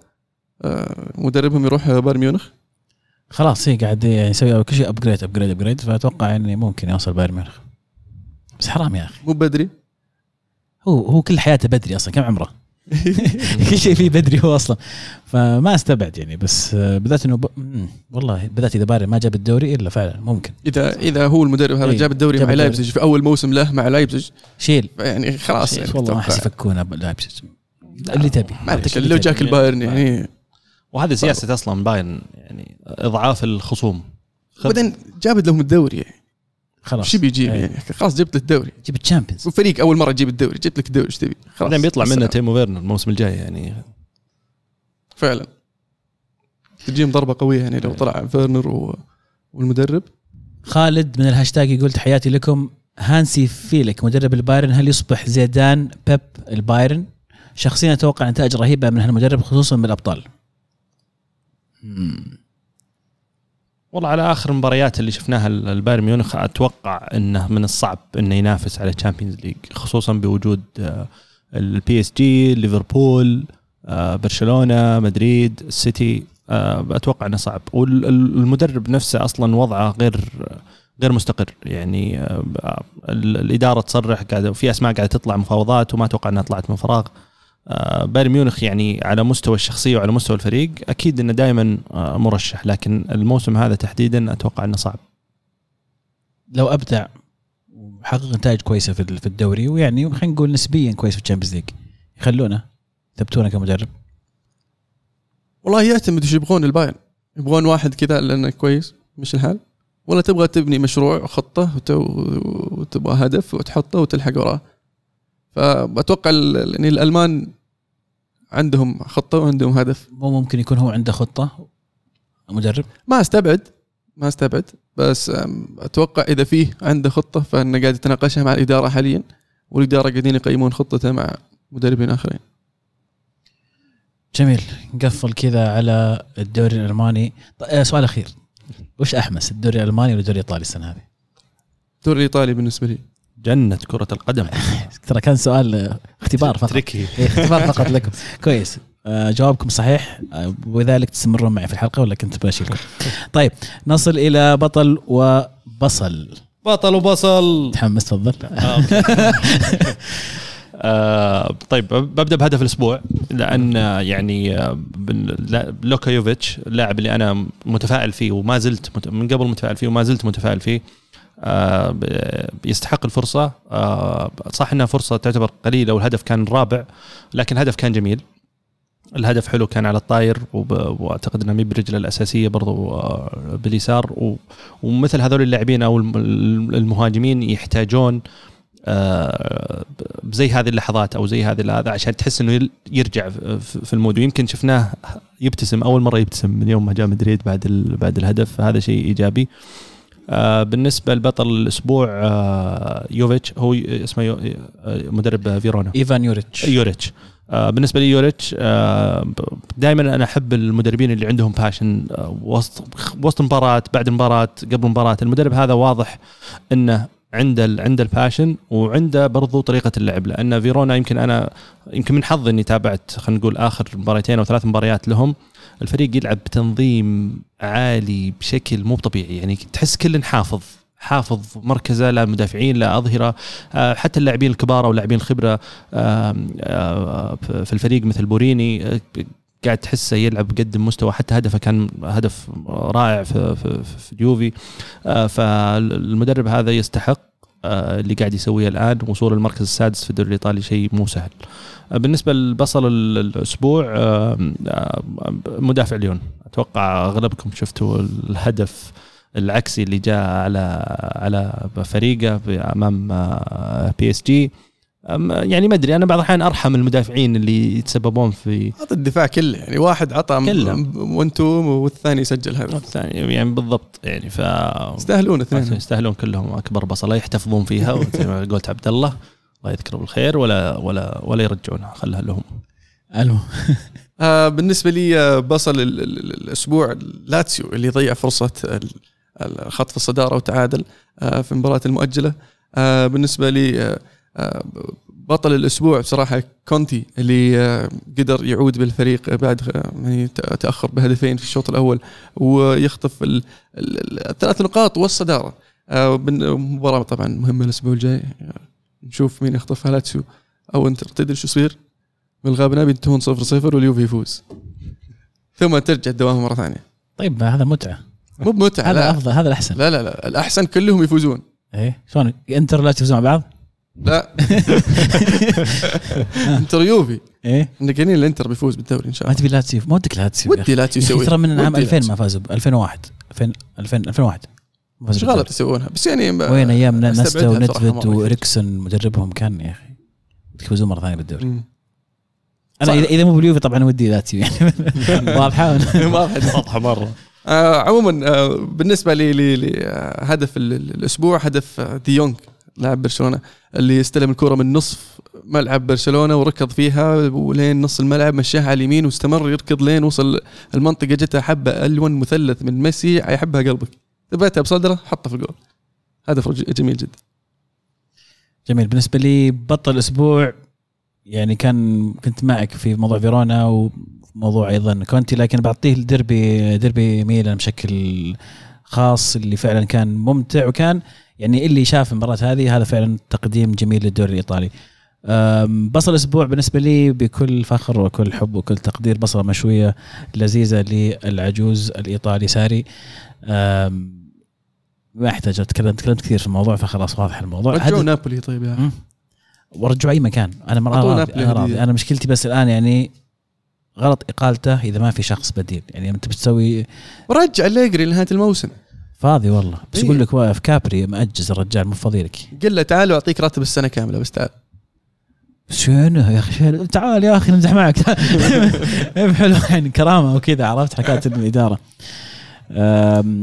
آه، مدربهم يروح بايرن ميونخ. خلاص هي قاعد يعني يسوي كل شيء upgrade upgrade upgrade فأتوقع إني ممكن يوصل بايرن ميونخ بس حرام يا أخي مو بدري هو هو كل حياته بدري أصلا كم عمره؟ كل شيء فيه بدري هو أصلا فما أستبعد يعني بس آه، بالذات إنه ب... والله بالذات إذا بايرن ما جاب الدوري إلا فعلا ممكن إذا إذا هو المدرب هذا إيه، جاب الدوري جاب مع. لايبزيج في أول موسم له مع لايبزيج شيل يعني خلاص شيل. يعني والله ما أتوقع. أحس يفكونا بلايبزيج اللي تبي معلش لو. جاك البايرن يعني وهذه سياسة أصلا باين يعني إضعاف الخصوم. خذ- بعدين جاب لهم الدوري. يعني خلاص. إيش بيجيب إيه. يعني؟ خلاص جبت الدوري. جيب ال Champions. وفريق أول مرة تجيب الدوري جبت لك الدوري إيش تبي؟ خلاص. بعدين بيطلع منه. تيمو فيرنر الموسم الجاي يعني. فعلا. تجيهم ضربة قوية يعني لو طلع فيرنر و... والمدرب. خالد من الهاشتاج يقول تحياتي لكم. هانسي فليك مدرب البايرن هل يصبح زيدان بيب البايرن؟ شخصيا أتوقع نتائج رهيبة من هالمدرب خصوصا من الابطال. مم. والله على آخر المباريات اللي شفناها ال- البايرن ميونخ أتوقع إنه من الصعب إنه ينافس على ال Champions League خصوصا بوجود ال PSG ليفربول آه، برشلونة مدريد السيتي آه، أتوقع إنه صعب. والمدرب نفسه أصلا وضعه غير غير مستقر. يعني آه، ال- الإدارة تصرح قاعدة في أسماء قاعدة تطلع مفاوضات وما أتوقع إنها طلعت من فراغ. بايرن ميونخ يعني على مستوى الشخصية وعلى مستوى الفريق أكيد إنه دائما آه، مرشح لكن الموسم هذا تحديدا أتوقع إنه صعب. لو أبدع وحقق نتائج كويسة في في الدوري ويعني خلينا نقول نسبيا كويس في ال Champions ليج يخلونه يثبتونه كمدرب. والله يعتمد إيش يبغون البايرن. يبغون واحد كذا لأنه كويس مشى الحال. ولا تبغى تبني مشروع وخطه وت- وتبغى هدف وتحطه وتلحق وراه. فاتوقع يعني الألمان عندهم خطة وعندهم هدف. مو ممكن يكون هو عنده خطة. مدرب. ما استبعد ما استبعد بس أتوقع إذا فيه عنده خطة فانه قاعد يتناقشها مع الإدارة حاليا والإدارة قاعدين يقيمون خطته مع مدربين آخرين. جميل. نقفل كذا على الدوري الألماني. طيب آه، سؤال أخير. وش أحمس الدوري الألماني ولا الدوري الإيطالي السنة هذه؟ الدوري الإيطالي بالنسبة لي. جنة كرة القدم. ترى كان سؤال اختبار فقط. تريكي. إيه، اختبار فقط لكم. كويس. آه، جوابكم صحيح. آه، وذلك تستمرون معي في الحلقة ولا كنت بشيلكم طيب نصل إلى بطل وبصل. بطل وبصل. تحمس تفضل. آه،. آه، طيب ببدأ بهدف الأسبوع لأن يعني آه، بن- لا- لوكا يوفيتش اللاعب اللي أنا متفائل فيه وما زلت من قبل متفائل فيه وما زلت متفائل فيه يستحق الفرصة. آه، صح إنها فرصة تعتبر قليلة والهدف كان الرابع لكن الهدف كان جميل. الهدف حلو كان على الطاير وأعتقد إنه برجله الأساسية برضو آه، باليسار. ومثل هذول اللاعبين أو الم- المهاجمين يحتاجون آه، زي هذه اللحظات أو زي هذه هذا عشان تحس إنه يرجع في ال mood. ويمكن شفناه يبتسم أول مرة يبتسم من يوم ما جاء مدريد بعد بعد الهدف. فهذا شيء إيجابي. آه، بالنسبة لبطل الأسبوع آه، يوفيتش هو اسمه يو- آه، مدرب فيرونا. إيفان يوريتش. يوريتش. آه، بالنسبة لي يوريتش دائما أنا أحب المدربين اللي عندهم passion وسط وسط مباراه بعد مباراه قبل مباراه المدرب هذا واضح إنه عنده عنده الباشن وعنده برضو طريقة اللعب. لأن فيرونا يمكن أنا يمكن من حظي إني تابعت خلينا نقول آخر مباراتين أو ثلاث مباريات لهم. الفريق يلعب بتنظيم عالي بشكل مو طبيعي. يعني تحس كل حافظ حافظ مركزه لا مدافعين لا أظهرة آه، حتى اللاعبين الكبار أو اللاعبين الخبرة آه، في الفريق مثل بوريني آه، قاعد تحسه يلعب قدم مستوى حتى هدفه كان هدف رائع في في, في اليوفي فالمدرب هذا يستحق اللي قاعد يسويه الآن. وصول المركز السادس في الدوري الإيطالي شيء مو سهل. بالنسبة لبصل ال- الأسبوع آه، آه، مدافع ليون. أتوقع أغلبكم شفتوا الهدف العكسي اللي جاء على على فريقه أمام PSG يعني ما أدري أنا بعض الأحيان أرحم المدافعين اللي يتسببون في هذا الدفاع كله يعني واحد عطى كله. 1 2 والثاني سجل هدف. الثاني يعني بالضبط يعني ف يستاهلون اثنين يستاهلون كلهم أكبر بصلة يحتفظون فيها وزي ما قلت عبد الله. الله يذكره بالخير ولا ولا ولا يرجعونها خلها لهم. ألو. آه بالنسبة لي آه، بصل ال- ال- ال- الأسبوع لاتسيو اللي ضيع فرصة خطف الصدارة وتعادل آه في المباراة المؤجلة. آه بالنسبة لي آه آه بطل الأسبوع بصراحة كونتي اللي آه قدر يعود بالفريق بعد يعني تأخر بهدفين في الشوط الأول ويخطف ال- ال- ال- الثلاث نقاط والصدارة. آه مباراة طبعا مهمة الأسبوع الجاي. نشوف مين يخطفها لاتسيو أو انتر تدري شو يصير؟ بالغابه نبي ينتهون 0 0 واليوفي يفوز. ثم ترجع الدوام مرة ثانية. طيب هذا متعة. مو بمتعة هذا لا. أفضل هذا الأحسن. لا لا لا. الأحسن كلهم يفوزون. إيه شلون؟ إنتر لاتسيو يفوزون مع بعض؟ لا. إنتر يوفي. إيه. إحنا قايلين الإنتر بيفوز بالدوري إن شاء ما الله. تبي لا تسيف ما ودك لا تسيف يا أخي. ودي لا تسوي ترى من عام ودي 2000 لاتسيو. ما فازوا ب 2001 2000 2000 2001 إيش غلط. يسوونها بس يعني وين أيام نستا مرة. واريكسون مدربهم كان يا أخي يفوزون مرة ثانية بالدوري مم. أنا صح. اذا مو باليوفي طبعا ودي ذاتي يعني واضحة واضحة مرة آه عموما آه بالنسبة لي لي- لي آه الأسبوع هدف آه ديونج لاعب برشلونة اللي استلم الكرة من نصف ملعب برشلونة وركض فيها ولين نص الملعب مشاها على اليمين واستمر يركض لين وصل المنطقة جتها حبة الون مثلث من ميسي يحبها قلبك ثبتها بصدره حطها في الجول. هدف جميل جدا. جميل. بالنسبة لي بطل الأسبوع يعني كان كنت معك في موضوع فيرونا وموضوع أيضا كونتي لكن بعطيه الدربي دربي ميلان بشكل خاص اللي فعلا كان ممتع وكان يعني اللي شاف المباراة هذه هذا فعلا تقديم جميل للدوري الإيطالي. بصل الأسبوع بالنسبة لي بكل فخر وكل حب وكل تقدير بصلة مشوية لذيذة للعجوز الإيطالي ساري. ما احتاج اتكلم تكلمت كثير في الموضوع فخلاص واضح الموضوع. رجعوا نابولي طيب يا مم. ورجعوا أي مكان. أنا مرة أعطوه راضي أنا راضي. أنا مشكلتي بس الآن يعني غلط إقالته إذا ما في شخص بديل. يعني أنت بتسوي ورجع أليجري لنهاية الموسم. فاضي والله. بس إيه. يقول لك واقف كابري مأجز الرجال مو فاضي لك قل له تعال وأعطيك راتب السنة كاملة بس تعال. شنو يا أخي؟ تعال يا أخي نمزح معك. حلو يعني كرامة وكذا عرفت؟ حكاية الإدارة.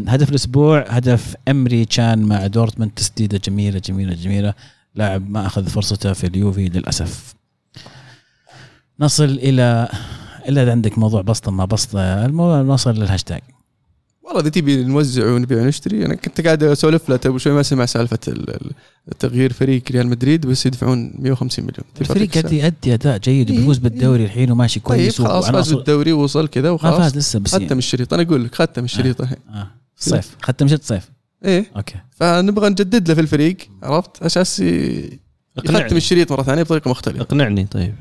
هدف الأسبوع هدف أمري كان مع دورتموند تسديدة جميلة جميلة جميلة. لاعب ما أخذ فرصته في اليوفي للأسف. نصل إلى الا إذا عندك موضوع بسطه ما بسطه المو... نوصل للهاشتاج. والله إذا تبي نوزع ونبيع ونشتري أنا كنت قاعد أسولف له قبل شوي ما سمع سالفة ال- ال- تغيير فريق ريال مدريد بس يدفعون 150 مليون. الفريق قاعد يؤدي أداء جيد إيه، وبيفوز إيه. بالدوري الحين وماشي طيب كويس خلاص فاز بالدوري ووصل كذا ما وخلاص. فاز لسه بس ختم الشريط. أنا أقول لك ختم الشريط الحين. آه. الصيف ختم شت صيف. إيه. okay. فنبغى نجدد له في الفريق عرفت؟ أساس يختم الشريط مرة ثانية بطريقة مختلفة. اقنعني طيب.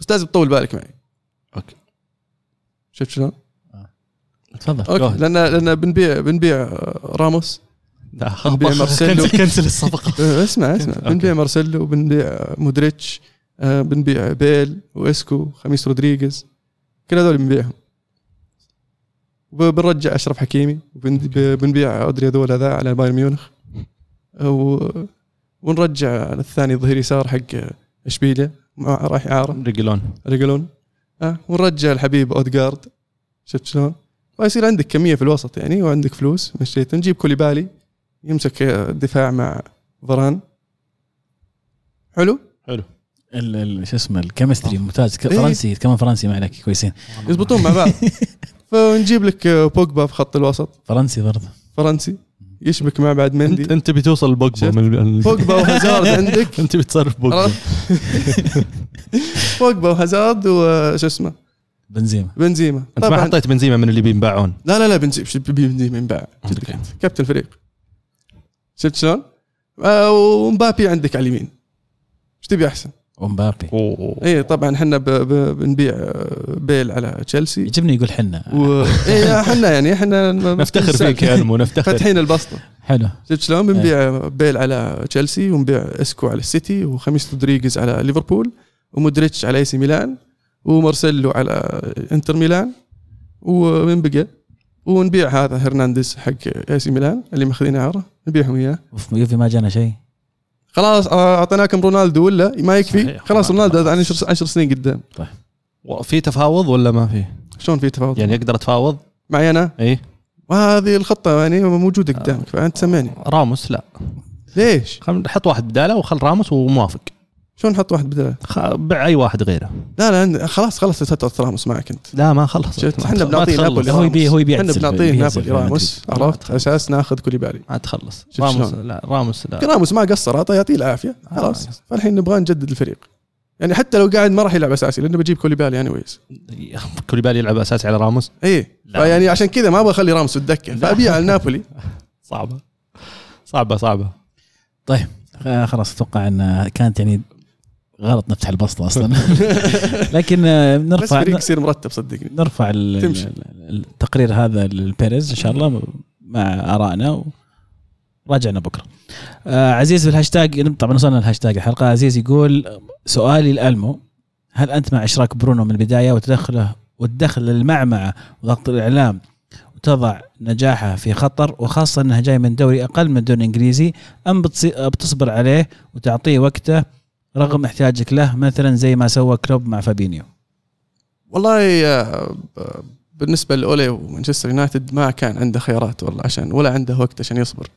بس لازم تطول بالك معي. okay. شفت شلون؟ تفضل. okay. لأن لأن بنبيع بنبيع آه، راموس. لا نبيع مارسيلو. كنسل الصفقة. آه، اسمع اسمع. بنبيع مارسيلو وبنبيع مودريتش آه، بنبيع بيل وإسكو خميس رودريغيز. كل هذول بنبيعهم. وبنرجع أشرف حكيمي وبنبيع أودري هذول هذا على بايرن ميونخ. و... ونرجع الثاني ظهير يسار حق إشبيليا. راح إعارة ريجيلون. ريجيلون. آه ونرجع الحبيب أوديجارد شفت شلون؟ ويصير عندك كمية في الوسط يعني وعندك فلوس مشيت. نجيب كوليبالي يمسك الدفاع مع فاران حلو؟ حلو. ال- ال- شو اسمه ال chemistry ممتاز. إيه. فرنسي كمان فرنسي معك كويسين. يزبطون مع بعض. فنجيب لك بوجبا في خط الوسط. فرنسي برضه. فرنسي. يشبك مع بعض انت مندي. انت بتوصل لبوجبا شفت؟ من ال- بوجبا وهازارد عندك. أنت بتصرف بوجبا؟ بوجبا وهازارد وشو اسمه؟ بنزيما بنزيما أنت ما حطيت بنزيما من اللي بينباعون. لا لا لا بنزيما شو بنزيما ينباع. كابتن الفريق شفت شلون؟ آه، ومبابي عندك على اليمين. إيش تبي أحسن؟ ومبابي. أوه. اي طبعا إحنا بنبيع بيل على تشيلسي. يعجبني يقول حنا. و اي إحنا يعني إحنا نفتخر فيك يا ألمو نفتخر. فاتحين البسطة. حلو. شفت شلون؟ بنبيع بيل على تشيلسي ونبيع إسكو على السيتي وخميس رودريغيز على ليفربول ومودريتش على إي سي ميلان. ومارسيلو على انتر ميلان ومن بقى ونبيع هذا هرنانديز حق اي سي ميلان اللي ماخذين إعارة نبيعهم إياه. وفي يوفي ما جانا شيء. خلاص آه، أعطيناكم رونالدو ولا؟ ما يكفي. صحيح. خلاص رونالدو هذا 10 10 سنين قدام. في تفاوض ولا ما في؟ شلون في تفاوض؟ يعني أقدر اتفاوض؟ معي أنا؟ إي. وهذه الخطة يعني موجودة قدامك فأنت سمعني. راموس لا. ليش؟ خل حط واحد بداله وخل راموس وموافق. شلون نحط واحد بدله؟ خ- بع أي واحد غيره. لا لا خلاص خلص فتره راموس معك أنت. لا ما خلص إحنا. بنعطيه. نابولي هو يبي هو يبي إحنا بنعطيه نابولي راموس. عرفت؟ أساس ناخذ كوليبالي. ما تخلص. راموس؟ لا راموس لا. راموس ما قصر يعطيه العافية. خلاص. آه. فالحين نبغى نجدد الفريق. يعني حتى لو قاعد ما راح يلعب أساسي لأنه بجيب كوليبالي اني ويز كوليبالي يلعب أساسي على راموس؟ اي لا. يعني عشان كذا ما أبغى أخلي راموس في الدكه فأبيع على نابولي. صعبة. صعبة صعبة. طيب خلاص أتوقع إن كانت يعني غلط نفتح البسطة أصلا. لكن آه، بس نرفع فريق يصير مرتب صدقني. نرفع التقرير هذا للبيريز إن شاء الله مع آرائنا وراجعنا بكرة. آه عزيز في الهاشتاج طبعا وصلنا الهاشتاج الحلقة. عزيز يقول سؤالي لألمو هل أنت مع إشراك برونو من البداية وتدخله وتدخل المعمعه وضغط الإعلام وتضع نجاحه في خطر وخاصة انه جاي من دوري أقل من الدوري الإنجليزي أم بتصبر عليه وتعطيه وقته رغم احتياجك له مثلا زي ما سوى كلوب مع فابينيو. والله آه، ب- بالنسبة لأولي ومانشستر يونايتد ما كان عنده خيارات والله عشان ولا عنده وقت عشان يصبر.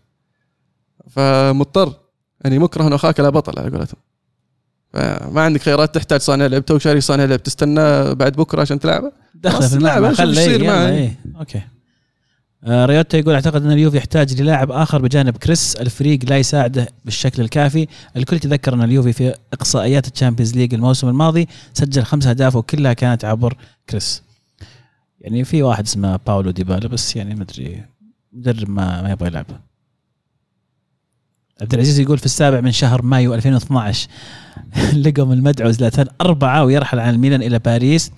فمضطر يعني مكره أخاك لا بطل على قولتهم. فما عندك خيارات تحتاج صانع لعب تو شاري صانع لعب تستنى بعد بكرة عشان تلعبه؟ دخل في الملعب خليه. إيه okay. آه ريوتا يقول أعتقد أن اليوفي يحتاج للاعب آخر بجانب كريس الفريق لا يساعده بالشكل الكافي. الكل يتذكر أن اليوفي في إقصائيات ال Champions League الموسم الماضي سجل خمس أهداف وكلها كانت عبر كريس. يعني في واحد اسمه باولو ديبالا بس يعني ما أدري مدرب ما ما يبغى يلعب. عبد العزيز يقول في السابع من شهر مايو 2012 لقم المدعو زلاتان أربعة ويرحل عن الميلان إلى باريس.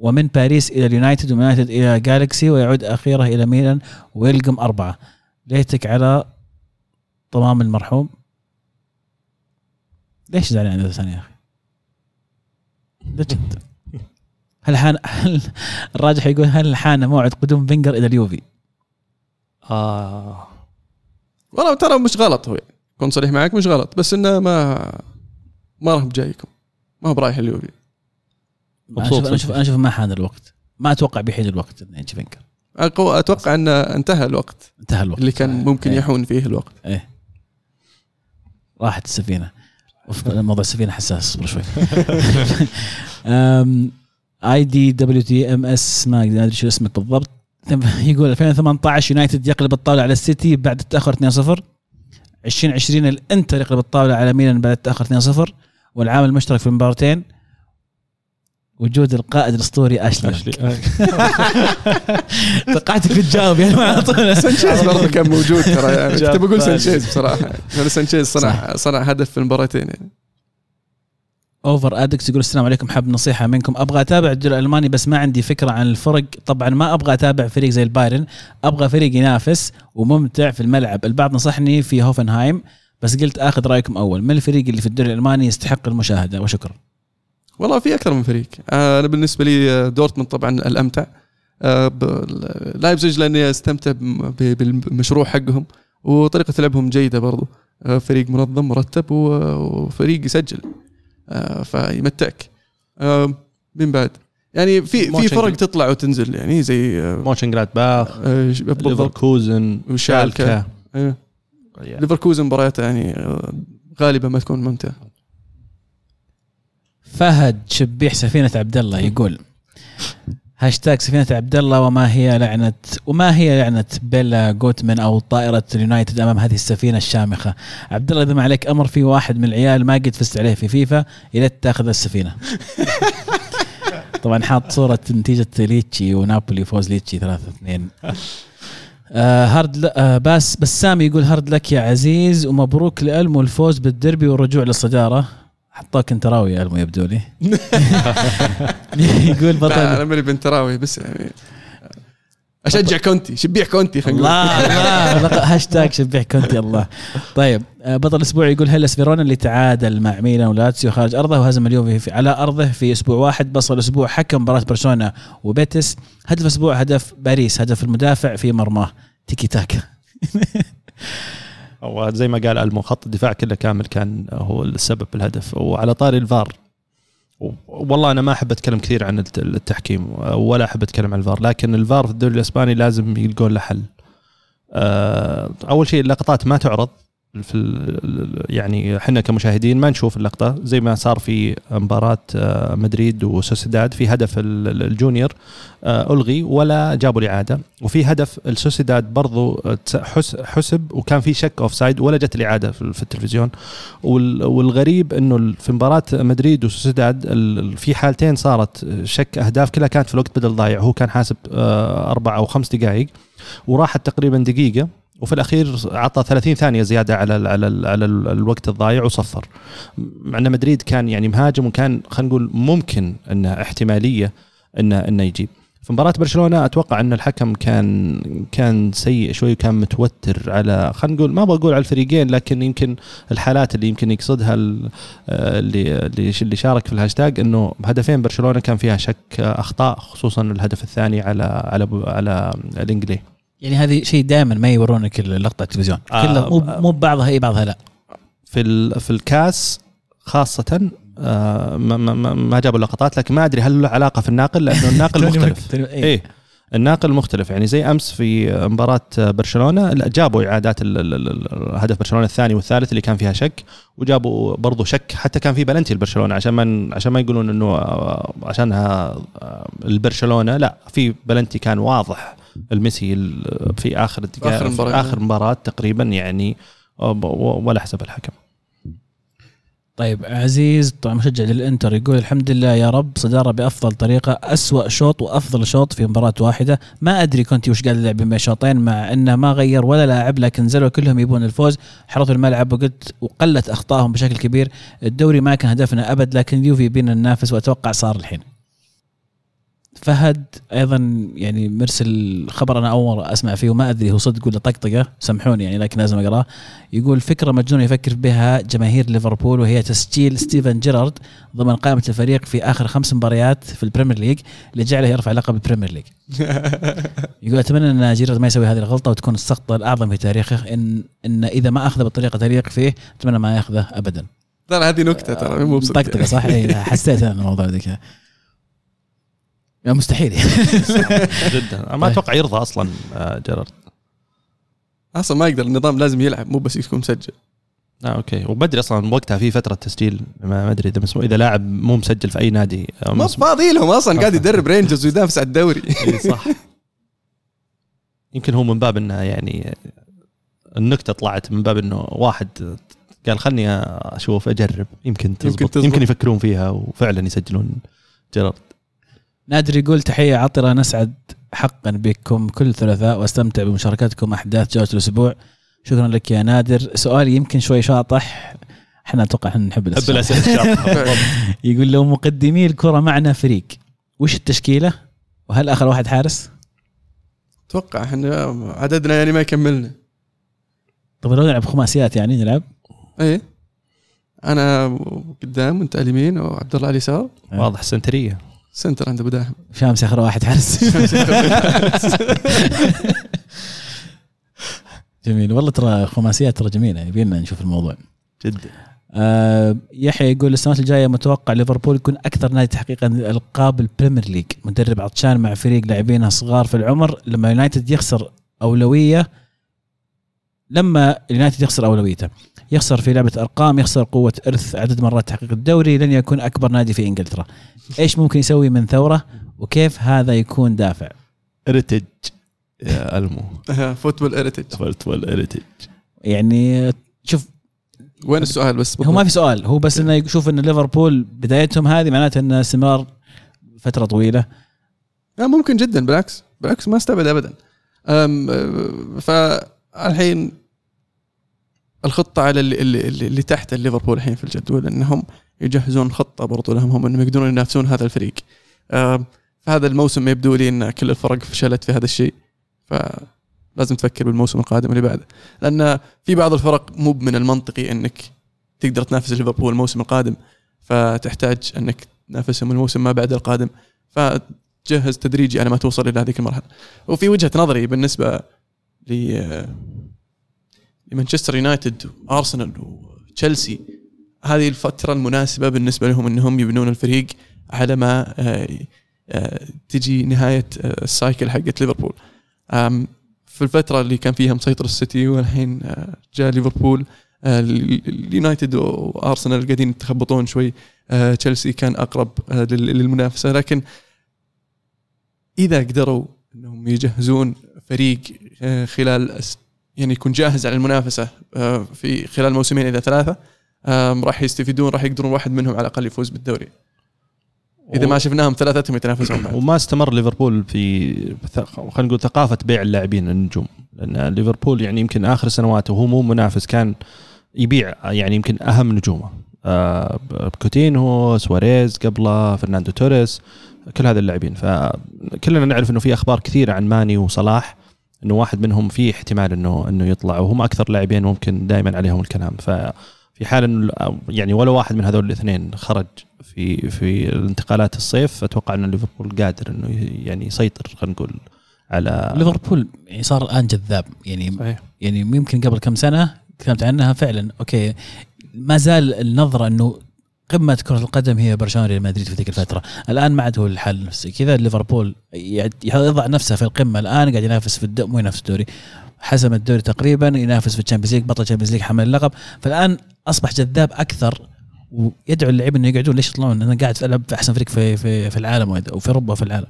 ومن باريس إلى اليونايتد ومن اليونايتد إلى جالكسي ويعود أخيرا إلى ميلان ويلقم أربعة. ليتك على طمام المرحوم. ليش زعلان عن زلاتان يا أخي لجد هل حان هل الراجح يقول هل حان موعد قدوم فينجر إلى اليوفي؟ آه. والله ترى مش غلط هو. كون صريح معك مش غلط بس إنه ما ما راح يجيكم. ما هو برايح اليوفي. مبسوط أشوف أنا أشوف أنا أشوف ما حان الوقت. ما أتوقع بيحين الوقت إنه يجي فينجر أقو- أتوقع أن انتهى الوقت. انتهى الوقت. اللي كان ممكن إيه. يحون فيه الوقت. إيه. راحت السفينة. موضوع السفينة حساس اصبر شوي. A D W T M S ما ادري شو اسمك بالضبط. يقول 2018 يونايتد يقلب الطاولة على السيتي بعد التأخر 2-0 2020 الإنتر يقلب الطاولة على ميلان بعد التأخر 2-0 والعامل المشترك في المباراتين وجود القائد الأسطوري أشلي. أشلي توقعتك بتجاوب يعني على طول سانشيز برضه كان موجود ترى يعني. كنت بقول. سانشيز بصراحة. يعني سانشيز صنع صنع هدف في المباراتين يعني. اوفر ادكس يقول السلام عليكم حاب نصيحة منكم. أبغى أتابع الدوري الألماني بس ما عندي فكرة عن الفرق. طبعا ما أبغى أتابع فريق زي البايرن. أبغى فريق ينافس وممتع في الملعب. البعض نصحني في هوفنهايم بس قلت آخذ رأيكم أول. من الفريق اللي في الدوري الألماني يستحق المشاهدة؟ وشكرا. والله في أكثر من فريق. آه، أنا بالنسبة لي آه، دورتموند طبعا الأمتع. آه، لايبزيج لأني أستمتع بالمشروع حقهم وطريقة لعبهم جيدة برضو. فريق منظم مرتب وفريق يسجل. فيمتعك. من بعد. يعني في في فرق تطلع وتنزل يعني زي مونشن جلاد باخ ليفركوزن آه. يعني ليفركوزن مبارياته يعني غالبا ما تكون ممتعة. فهد شبيح سفينة عبد الله يقول هاشتاج سفينة عبد الله وما هي لعنة وما هي لعنة بيلا جوتمن أو طائرة اليونايتد أمام هذه السفينة الشامخة؟ عبد الله اذا ما عليك أمر في واحد من العيال ما قد فزت عليه في فيفا إلى تاخذ السفينة. طبعا حاط صورة نتيجة ليتشي ونابولي فوز ليتشي 3 2 آه hard. آه بس بسام يقول hard luck يا عزيز ومبروك لألمو الفوز بالدربي والرجوع للصدارة. حطاك انتراوي يا يبدو لي يقول بطل. أنا ماني بانتراوي بس يعني أشجع كونتي شبيح كونتي خلينا الله الله هاشتاج شبيح كونتي الله. طيب آه، بطل الأسبوع يقول هيلاس فيرونا اللي تعادل مع ميلان ولاتسيو خارج أرضه وهزم اليوفي في على أرضه في أسبوع واحد. بصل الأسبوع حكم مباراة برشلونة وبيتيس هدف الأسبوع هدف باريس هدف المدافع في مرماه. تيكي تاكا. هو زي ما قال المو خط الدفاع كله كامل كان هو السبب بالهدف وعلى طاري الفار والله أنا ما أحب أتكلم كثير عن الت- التحكيم ولا أحب أتكلم عن الفار لكن الفار في الدوري الإسباني لازم يلقون له حل. آه، أول شيء اللقطات ما تعرض. في ال- يعني إحنا كمشاهدين ما نشوف اللقطة زي ما صار في مباراة آه، مدريد وسوسيداد في هدف ال- ال- الجونيور آه، ألغي ولا جابوا الإعادة. وفي هدف السوسيداد برضو آه، حسب وكان في شك offside ولا جت الإعادة في التلفزيون. وال- والغريب إنه في مباراة مدريد وسوسيداد في حالتين صارت شك أهداف كلها كانت في الوقت بدل ضايع. هو كان حاسب أربع أو خمس دقائق وراحت تقريبا دقيقة. وفي الأخير عطى 30 ثانية زيادة على ال على ال على ال الوقت الضايع وصفر. مع أن مدريد كان يعني مهاجم وكان خلينا نقول ممكن انه احتمالية انه انه يجيب. في مباراة برشلونة أتوقع أن الحكم كان كان سيء شوي وكان متوتر على خلينا نقول ما بقول على الفريقين لكن يمكن الحالات اللي يمكن يقصدها ال- اللي اللي شارك في الهاشتاج إنه هدفين برشلونة كان فيها شك أخطاء خصوصا الهدف الثاني على على على الانجلي يعني هذه شيء دائما ما يورونك اللقطة التلفزيون. آه، كلها مو آه. مو بعضها إي بعضها لا. في في الكاس خاصة آه، ما, ما, ما- ما جابوا لقطات لكن ما أدري هل له علاقة في الناقل لأنه الناقل مختلف. إيه الناقل مختلف. يعني زي أمس في مباراة برشلونة لا جابوا إعادات هدف برشلونة الثاني والثالث اللي كان فيها شك وجابوا برضو شك حتى كان في بلنتي لبرشلونة عشان ما عشان ما يقولون إنه آه، عشانها آه، البرشلونة لا في بلنتي كان واضح. الميسي ال- في آخر الدقائق آخر في. آخر مباراة تقريبا يعني ب- ولا حسب الحكم. طيب عزيز طبعا مشجع للإنتر يقول الحمد لله يا رب صدارة بأفضل طريقة أسوأ شوط وأفضل شوط في مباراة واحدة. ما أدري كنت وش قاعد يلعب بين شوطين مع إنه ما غير ولا لاعب لكن نزلوا كلهم يبون الفوز. حرثوا الملعب وقلت وقلت أخطائهم بشكل كبير. الدوري ما كان هدفنا أبد لكن اليوفي بينا ننافس وأتوقع صار الحين. فهد أيضا يعني مرسل خبر أنا أول أسمع فيه وما أدري هو صدق ولا طقطقة سامحوني يعني لكن لازم أقرأه يقول فكرة مجنونة يفكر بها جماهير ليفربول وهي تسجيل ستيفن جيرارد ضمن قائمة الفريق في آخر خمس مباريات في ال Premier League لجعله يرفع لقب ال Premier League. يقول أتمنى أن جيرارد ما يسوي هذه الغلطة وتكون السقطه الأعظم في تاريخه إن إن إذا ما اخذه بالطريقة تليق فيه أتمنى ما يأخذه ابدا. ترى هذه نكتة ترى مو بصدق طقطقة صح؟ إيه، حسيت أنا الموضوع ذيك يا مستحيل. جدا. ما طيب. أتوقع يرضى أصلا آه، جيرارد. أصلا ما يقدر النظام لازم يلعب مو بس يكون مسجل. آه أوكي. وبدري أصلا وقتها في فترة تسجيل ما ما أدري إذا مسموح إذا لاعب مو مسجل في أي نادي آه، ما. فاضي لهم أصلا قاعد يدرب رينجرز وينافس على الدوري. إي صح. يمكن هو من باب إنه يعني النكتة طلعت من باب إنه واحد قال خلني أشوف أجرب. يمكن تزبط. يمكن, تزبط. يمكن يفكرون فيها وفعلا يسجلون جيرارد. نادر يقول تحية عطرة نسعد حقا بكم كل ثلاثاء واستمتع بمشاركتكم أحداث جولة الأسبوع. شكرا لك يا نادر. سؤالي يمكن شوي شاطح. إحنا أتوقع إحنا نحب حب الأسئلة. يقول لو مقدمي الكرة معنا فريق وش التشكيلة؟ وهل آخر واحد حارس؟ أتوقع إحنا عددنا يعني ما يكملنا. طب لو نلعب خماسيات يعني نلعب؟ إيه. أنا قدام وأنت على اليمين وعبد الله على اليسار. واضح سنترية. center عند أبو داهم. شامس آخر واحد حارس. جميل. والله ترى خماسيات ترى جميلة. يبينا نشوف الموضوع. جدا. آه يحيى يقول السنوات الجاية متوقع ليفربول يكون أكثر نادي تحقيقا القاب ال Premier League. مدرب عطشان مع فريق لاعبينه صغار في العمر. لما يونايتد يخسر أولوية لما اليونايتد يخسر أولويته. يخسر في لعبة أرقام يخسر قوة إرث عدد مرات تحقيق الدوري لن يكون أكبر نادي في إنجلترا. إيش ممكن يسوي من ثورة؟ وكيف هذا يكون دافع؟ heritage يا ألمو. football heritage football heritage يعني شوف وين السؤال بس؟ هو ما في سؤال هو بس إنه يشوف إن ليفربول بدايتهم هذه معناته انه استمرار فترة طويلة. لا ممكن جدا بالعكس. بالعكس ما استبعد ابدا. أه، فالحين الخطة على اللي, اللي, اللي تحت الليفربول الحين في الجدول إنهم يجهزون خطة برضو لهم هم إنهم يقدرون ينافسون هذا الفريق. فهذا الموسم يبدو لي إن كل الفرق فشلت في هذا الشيء فلازم تفكر بالموسم القادم اللي بعده. لأن في بعض الفرق مو من المنطقي إنك تقدر تنافس ليفربول الموسم القادم فتحتاج إنك تنافسهم الموسم ما بعد القادم فتجهز تدريجي على ما توصل إلى هذيك المرحلة. وفي وجهة نظري بالنسبة لمانشستر يونايتد وارسنال وتشيلسي هذه الفترة المناسبة بالنسبة لهم إنهم يبنون الفريق على ما آه، آه، تجي نهاية آه، ال cycle حقت ليفربول. في الفترة اللي كان فيها مسيطر السيتي والحين جاء ليفربول ال- اليونايتد وأرسنال قاعدين يتخبطون شوي تشيلسي كان أقرب لل- للمنافسة. لكن إذا قدروا إنهم يجهزون فريق خلال يعني يكون جاهز على المنافسة آه، في خلال موسمين إلى ثلاثة راح يستفيدون راح يقدرون واحد منهم على الأقل يفوز بالدوري. إذا ما شفناهم ثلاثتهم يتنافسون بعد. وما استمر ليفربول في خلينا نقول ثقافة بيع اللاعبين النجوم. لأن ليفربول يعني يمكن آخر سنواته وهو مو منافس كان يبيع يعني يمكن أهم نجومه. آه كوتينهو سواريز قبله فرناندو توريس كل هذا اللاعبين. فكلنا نعرف إنه في أخبار كثيرة عن ماني وصلاح. إنه واحد منهم في احتمال انه إنه يطلع وهم أكثر لاعبين ممكن دائما عليهم الكلام. ففي حال إنه يعني ولا واحد من هذول الاثنين خرج في في الانتقالات الصيف أتوقع ان ليفربول قادر إنه يعني يسيطر خلينا نقول على ليفربول يعني صار الآن جذاب. يعني صحيح. يعني يمكن قبل كم سنة تكلمت عنها فعلا أوكي. ما زال النظرة إنه قمة كرة القدم هي برشلونة ريال مدريد في ذيك الفترة، الآن ما عاد هو الحال نفسه. كذا ليفربول يضع نفسه في القمة الآن قاعد ينافس في الدوري مو ينافس في الدوري حسم الدوري تقريبا ينافس في ال Champions League بطل ال Champions League حمل اللقب. فالآن أصبح جذاب أكثر ويدعو اللعيبة إنه يقعدون. ليش يطلعون؟ أنا قاعد العب في أحسن فريق في في, في العالم وهذا- وفي أوروبا وفي العالم.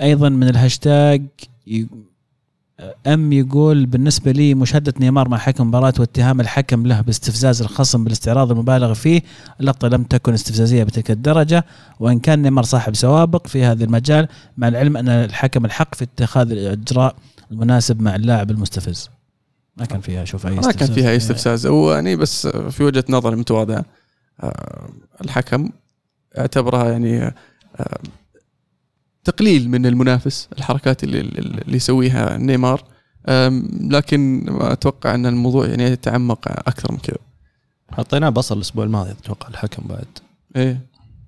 أيضا من الهاشتاج ام يقول بالنسبة لي مشاهده نيمار مع حكم مباراه واتهام الحكم له باستفزاز الخصم بالاستعراض المبالغ فيه اللقطة لم تكن استفزازية بتلك الدرجة وإن كان نيمار صاحب سوابق في هذا المجال مع العلم أن الحكم الحق في اتخاذ الإجراء المناسب مع اللاعب المستفز. ما كان فيها أشوف أي ما كان فيها أي استفزاز. هو يعني بس في وجهة نظري متواضعة. آه، الحكم اعتبرها يعني آه، تقليل من المنافس الحركات اللي اللي يسويها نيمار. لكن ما أتوقع أن الموضوع يعني يتعمق أكثر من كذا. حطيناه بصل الأسبوع الماضي أتوقع الحكم بعد. إيه.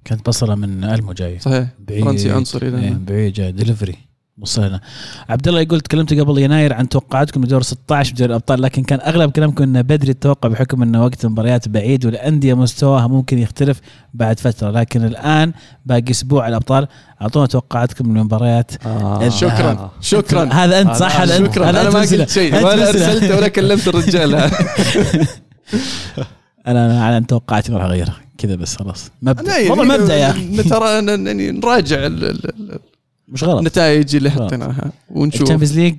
كانت بصلة من ألمو جاي. صحيح. بعيد. فرنسي عنصري إيه،. بعيد جاي. دليفري وصلنا عبد الله يقول تكلمت قبل يناير عن توقعاتكم لدور 16 بدوري الأبطال لكن كان أغلب كلامكم إنه بدري التوقع بحكم إنه وقت المباريات بعيد والأندية مستواها ممكن يختلف بعد فترة لكن الآن باقي أسبوع الأبطال. أعطونا توقعاتكم للمباريات آه. شكرا شكرا. هذا أنت صح؟ هذا أنت. شكرا. أنا ما. قلت شيء ولا. أرسلت ولا كلمت الرجال. أنا أنا على توقعاتي ما راح أغيرها. كذا بس خلاص. مبدأ. أنا والله يعني مبدأ يا أخي. ترى يعني نراجع ال- ال- ال- مش غلط. النتائج اللي. حطيناها. ونشوف. الشامبيونز ليج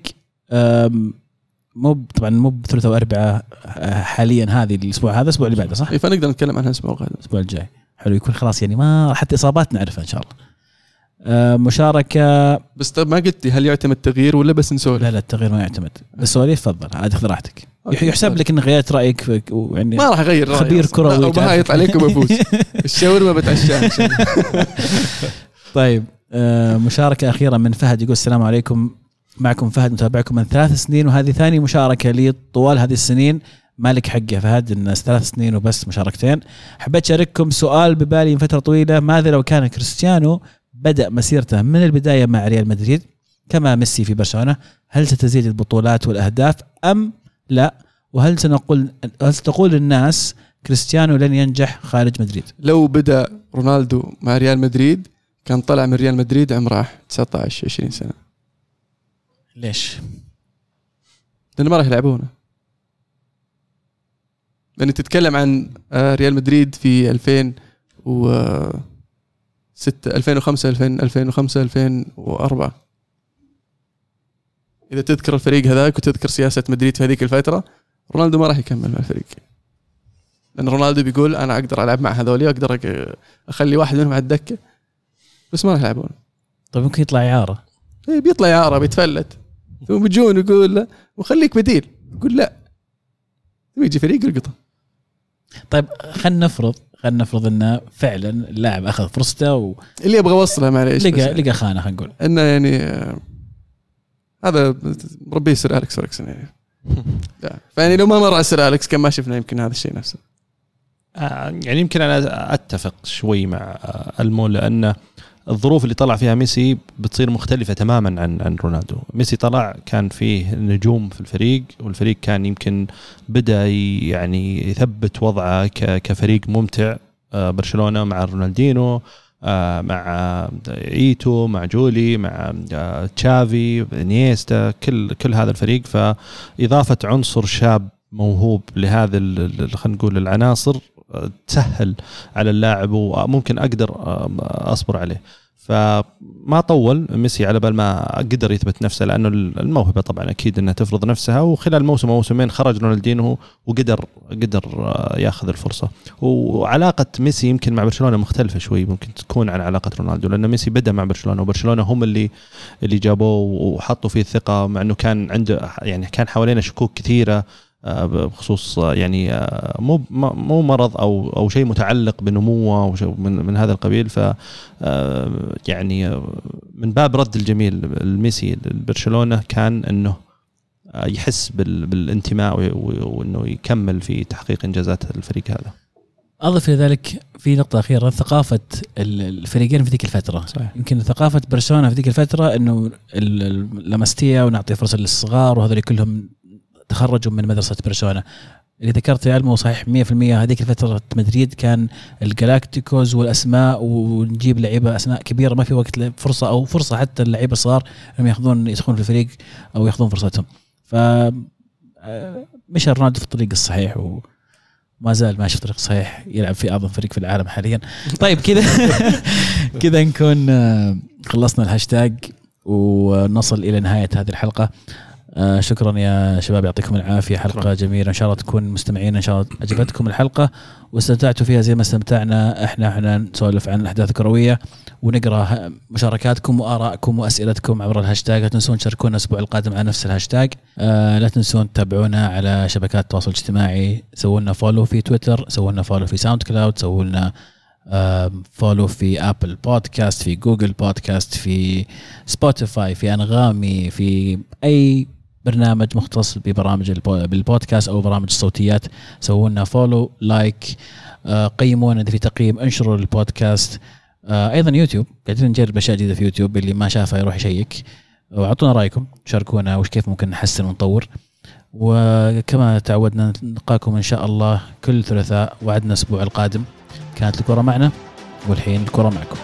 مو طبعا مو بثلاثاء واربعاء أه، حاليا هذه الأسبوع هذا الأسبوع اللي بعده صح؟ إيه، فنقدر نتكلم عنها الأسبوع القادم. الأسبوع الجاي. حلو يكون خلاص يعني ما حتى إصابات نعرفها إن شاء الله. مشاركة. بس طيب ما قلت لي هل يعتمد تغيير ولا بس نسولف؟ لا لا التغيير ما يعتمد. السواليف تفضل عاد خذ راحتك. يحسب لك انك غيرت رأيك ويعني ما راح أغير رأيي خبير. كروي وبهايط عليك وبفوز الشاورما بتعشاها. طيب. آه، مشاركة أخيرة من فهد يقول السلام عليكم. معكم فهد متابعكم من ثلاث سنين وهذه ثاني مشاركة لي طوال هذه السنين. مالك حق يا فهد الناس ثلاث سنين وبس مشاركتين. حبيت أشارككم سؤال ببالي من فترة طويلة. ماذا لو كان كريستيانو بدأ مسيرته من البداية مع ريال مدريد كما ميسي في برشلونة؟ هل ستزيد البطولات والأهداف أم لا؟ وهل سنقول هل ستقول الناس كريستيانو لن ينجح خارج مدريد؟ لو بدأ رونالدو مع ريال مدريد كان طلع من ريال مدريد عمره 19 20 سنة. ليش؟ لأنه ما راح يلعبونه. لأن تتكلم عن آه، ريال مدريد في 2006 2005 2005 2004 إذا تذكر الفريق هذاك وتذكر سياسة مدريد في هذيك الفترة رونالدو ما راح يكمل مع الفريق. لأن رونالدو بيقول أنا أقدر ألعب مع هذولي أقدر أك- أخلي واحد منهم على الدكة. بس ما راح يلعبون. طيب ممكن يطلع اعاره إيه بيطلع إعارة بيتفلت. ثم بيجون يقول لا وخليك بديل. يقول لا. يجي فريق يلقطه طيب خلينا نفرض خلينا نفرض انه فعلا اللاعب أخذ فرصته ولقى اللي أبغى اوصله معليش بس يعني. لقى خانة خلينا نقول. إنه يعني آه، هذا مربيه سير أليكس فيرغسون يعني. لا. فيعني لو ما مر على سير أليكس كان ما شفنا يمكن هذا الشيء نفسه. آه، يعني يمكن أنا أتفق شوي مع آه، ألمو لأن الظروف اللي طلع فيها ميسي بتصير مختلفة تماما عن عن رونالدو. ميسي طلع كان فيه نجوم في الفريق والفريق كان يمكن بدأ يعني يثبت وضعه كفريق ممتع آه، برشلونة مع رونالدينو آه، مع إيتو مع جولي مع آه، تشافي إنيستا كل كل هذا الفريق. فإضافة عنصر شاب موهوب لهذا خلينا نقول العناصر تسهل على اللاعب وممكن أقدر أصبر عليه. فما طول ميسي على بال ما قدر يثبت نفسه لأنه الموهبة طبعا أكيد إنها تفرض نفسها وخلال موسم أو موسمين خرج رونالدينو وقدر قدر آه، ياخذ الفرصة. وعلاقة ميسي يمكن مع برشلونة مختلفة شوي ممكن تكون عن علاقة رونالدو لأن ميسي بدأ مع برشلونة وبرشلونة هم اللي اللي جابوه وحطوا فيه الثقة مع إنه كان عنده يعني كان حوالينا شكوك كثيرة بخصوص آه، يعني آه، مو مو مرض أو أو شيء متعلق بنموه من من هذا القبيل. ف آه، يعني آه، من باب رد الجميل الميسي لبرشلونة كان إنه آه، يحس بال- بالانتماء وإنه يكمل في تحقيق إنجازات الفريق هذا. أضف إلى ذلك في نقطة أخيرة ثقافة ال- الفريقين في ذيك الفترة. صحيح. يمكن ثقافة برشلونة في ذيك الفترة إنه لاماستيا ونعطي فرصة للصغار وهذول كلهم تخرجوا من مدرسة برشلونة. اللي ذكرت يا المو صحيح 100% هذيك الفترة مدريد كان الجلاكتيكوز والأسماء ونجيب لعيبة أسماء كبيرة ما في وقت فرصه أو فرصة حتى اللعيبة الصغار إنهم ياخذون يدخلون في الفريق أو ياخذون فرصتهم. ف آه، مشى رونالدو في الطريق الصحيح وما زال ماشي في الطريق الصحيح يلعب في أعظم فريق في العالم حاليا. طيب كذا كذا نكون آه، خلصنا الهاشتاج ونصل إلى نهاية هذه الحلقة. آه، شكرا يا شباب يعطيكم العافية حلقة شكراً. جميلة. إن شاء الله تكون مستمعين إن شاء الله عجبتكم الحلقة. واستمتعتوا فيها زي ما استمتعنا إحنا إحنا نسولف عن الأحداث الكروية ونقرأ مشاركاتكم وآرائكم وأسئلتكم عبر الهاشتاج لا تنسون تشاركونا الأسبوع القادم على نفس الهاشتاج آه لا تنسون تتابعونا على شبكات التواصل الاجتماعي. سووا لنا follow في تويتر سووا لنا follow في SoundCloud سووا لنا follow في Apple Podcast في Google Podcast في Spotify في أنغامي في أي برنامج مختص ببرامج البو- بالبودكاست أو برامج الصوتيات. سووا لنا follow like آه، قيمونا اذا في تقييم انشروا البودكاست. آه، أيضا يوتيوب. قاعدين نجرب أشياء جديدة في يوتيوب اللي ما شافها يروح يشيك. واعطونا رأيكم شاركونا وش كيف ممكن نحسن ونطور. وكما تعودنا نلقاكم إن شاء الله كل ثلاثاء وعدنا الأسبوع القادم. كانت الكرة معنا والحين الكرة معكم.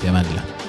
في أمان الله.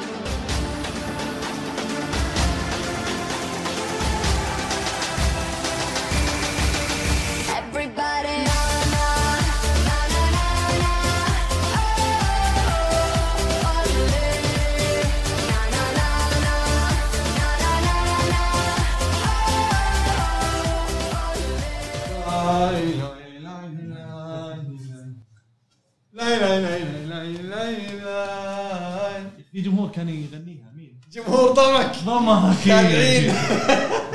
في جمهور كان يغنيها مين؟ جمهور ضمك ضمك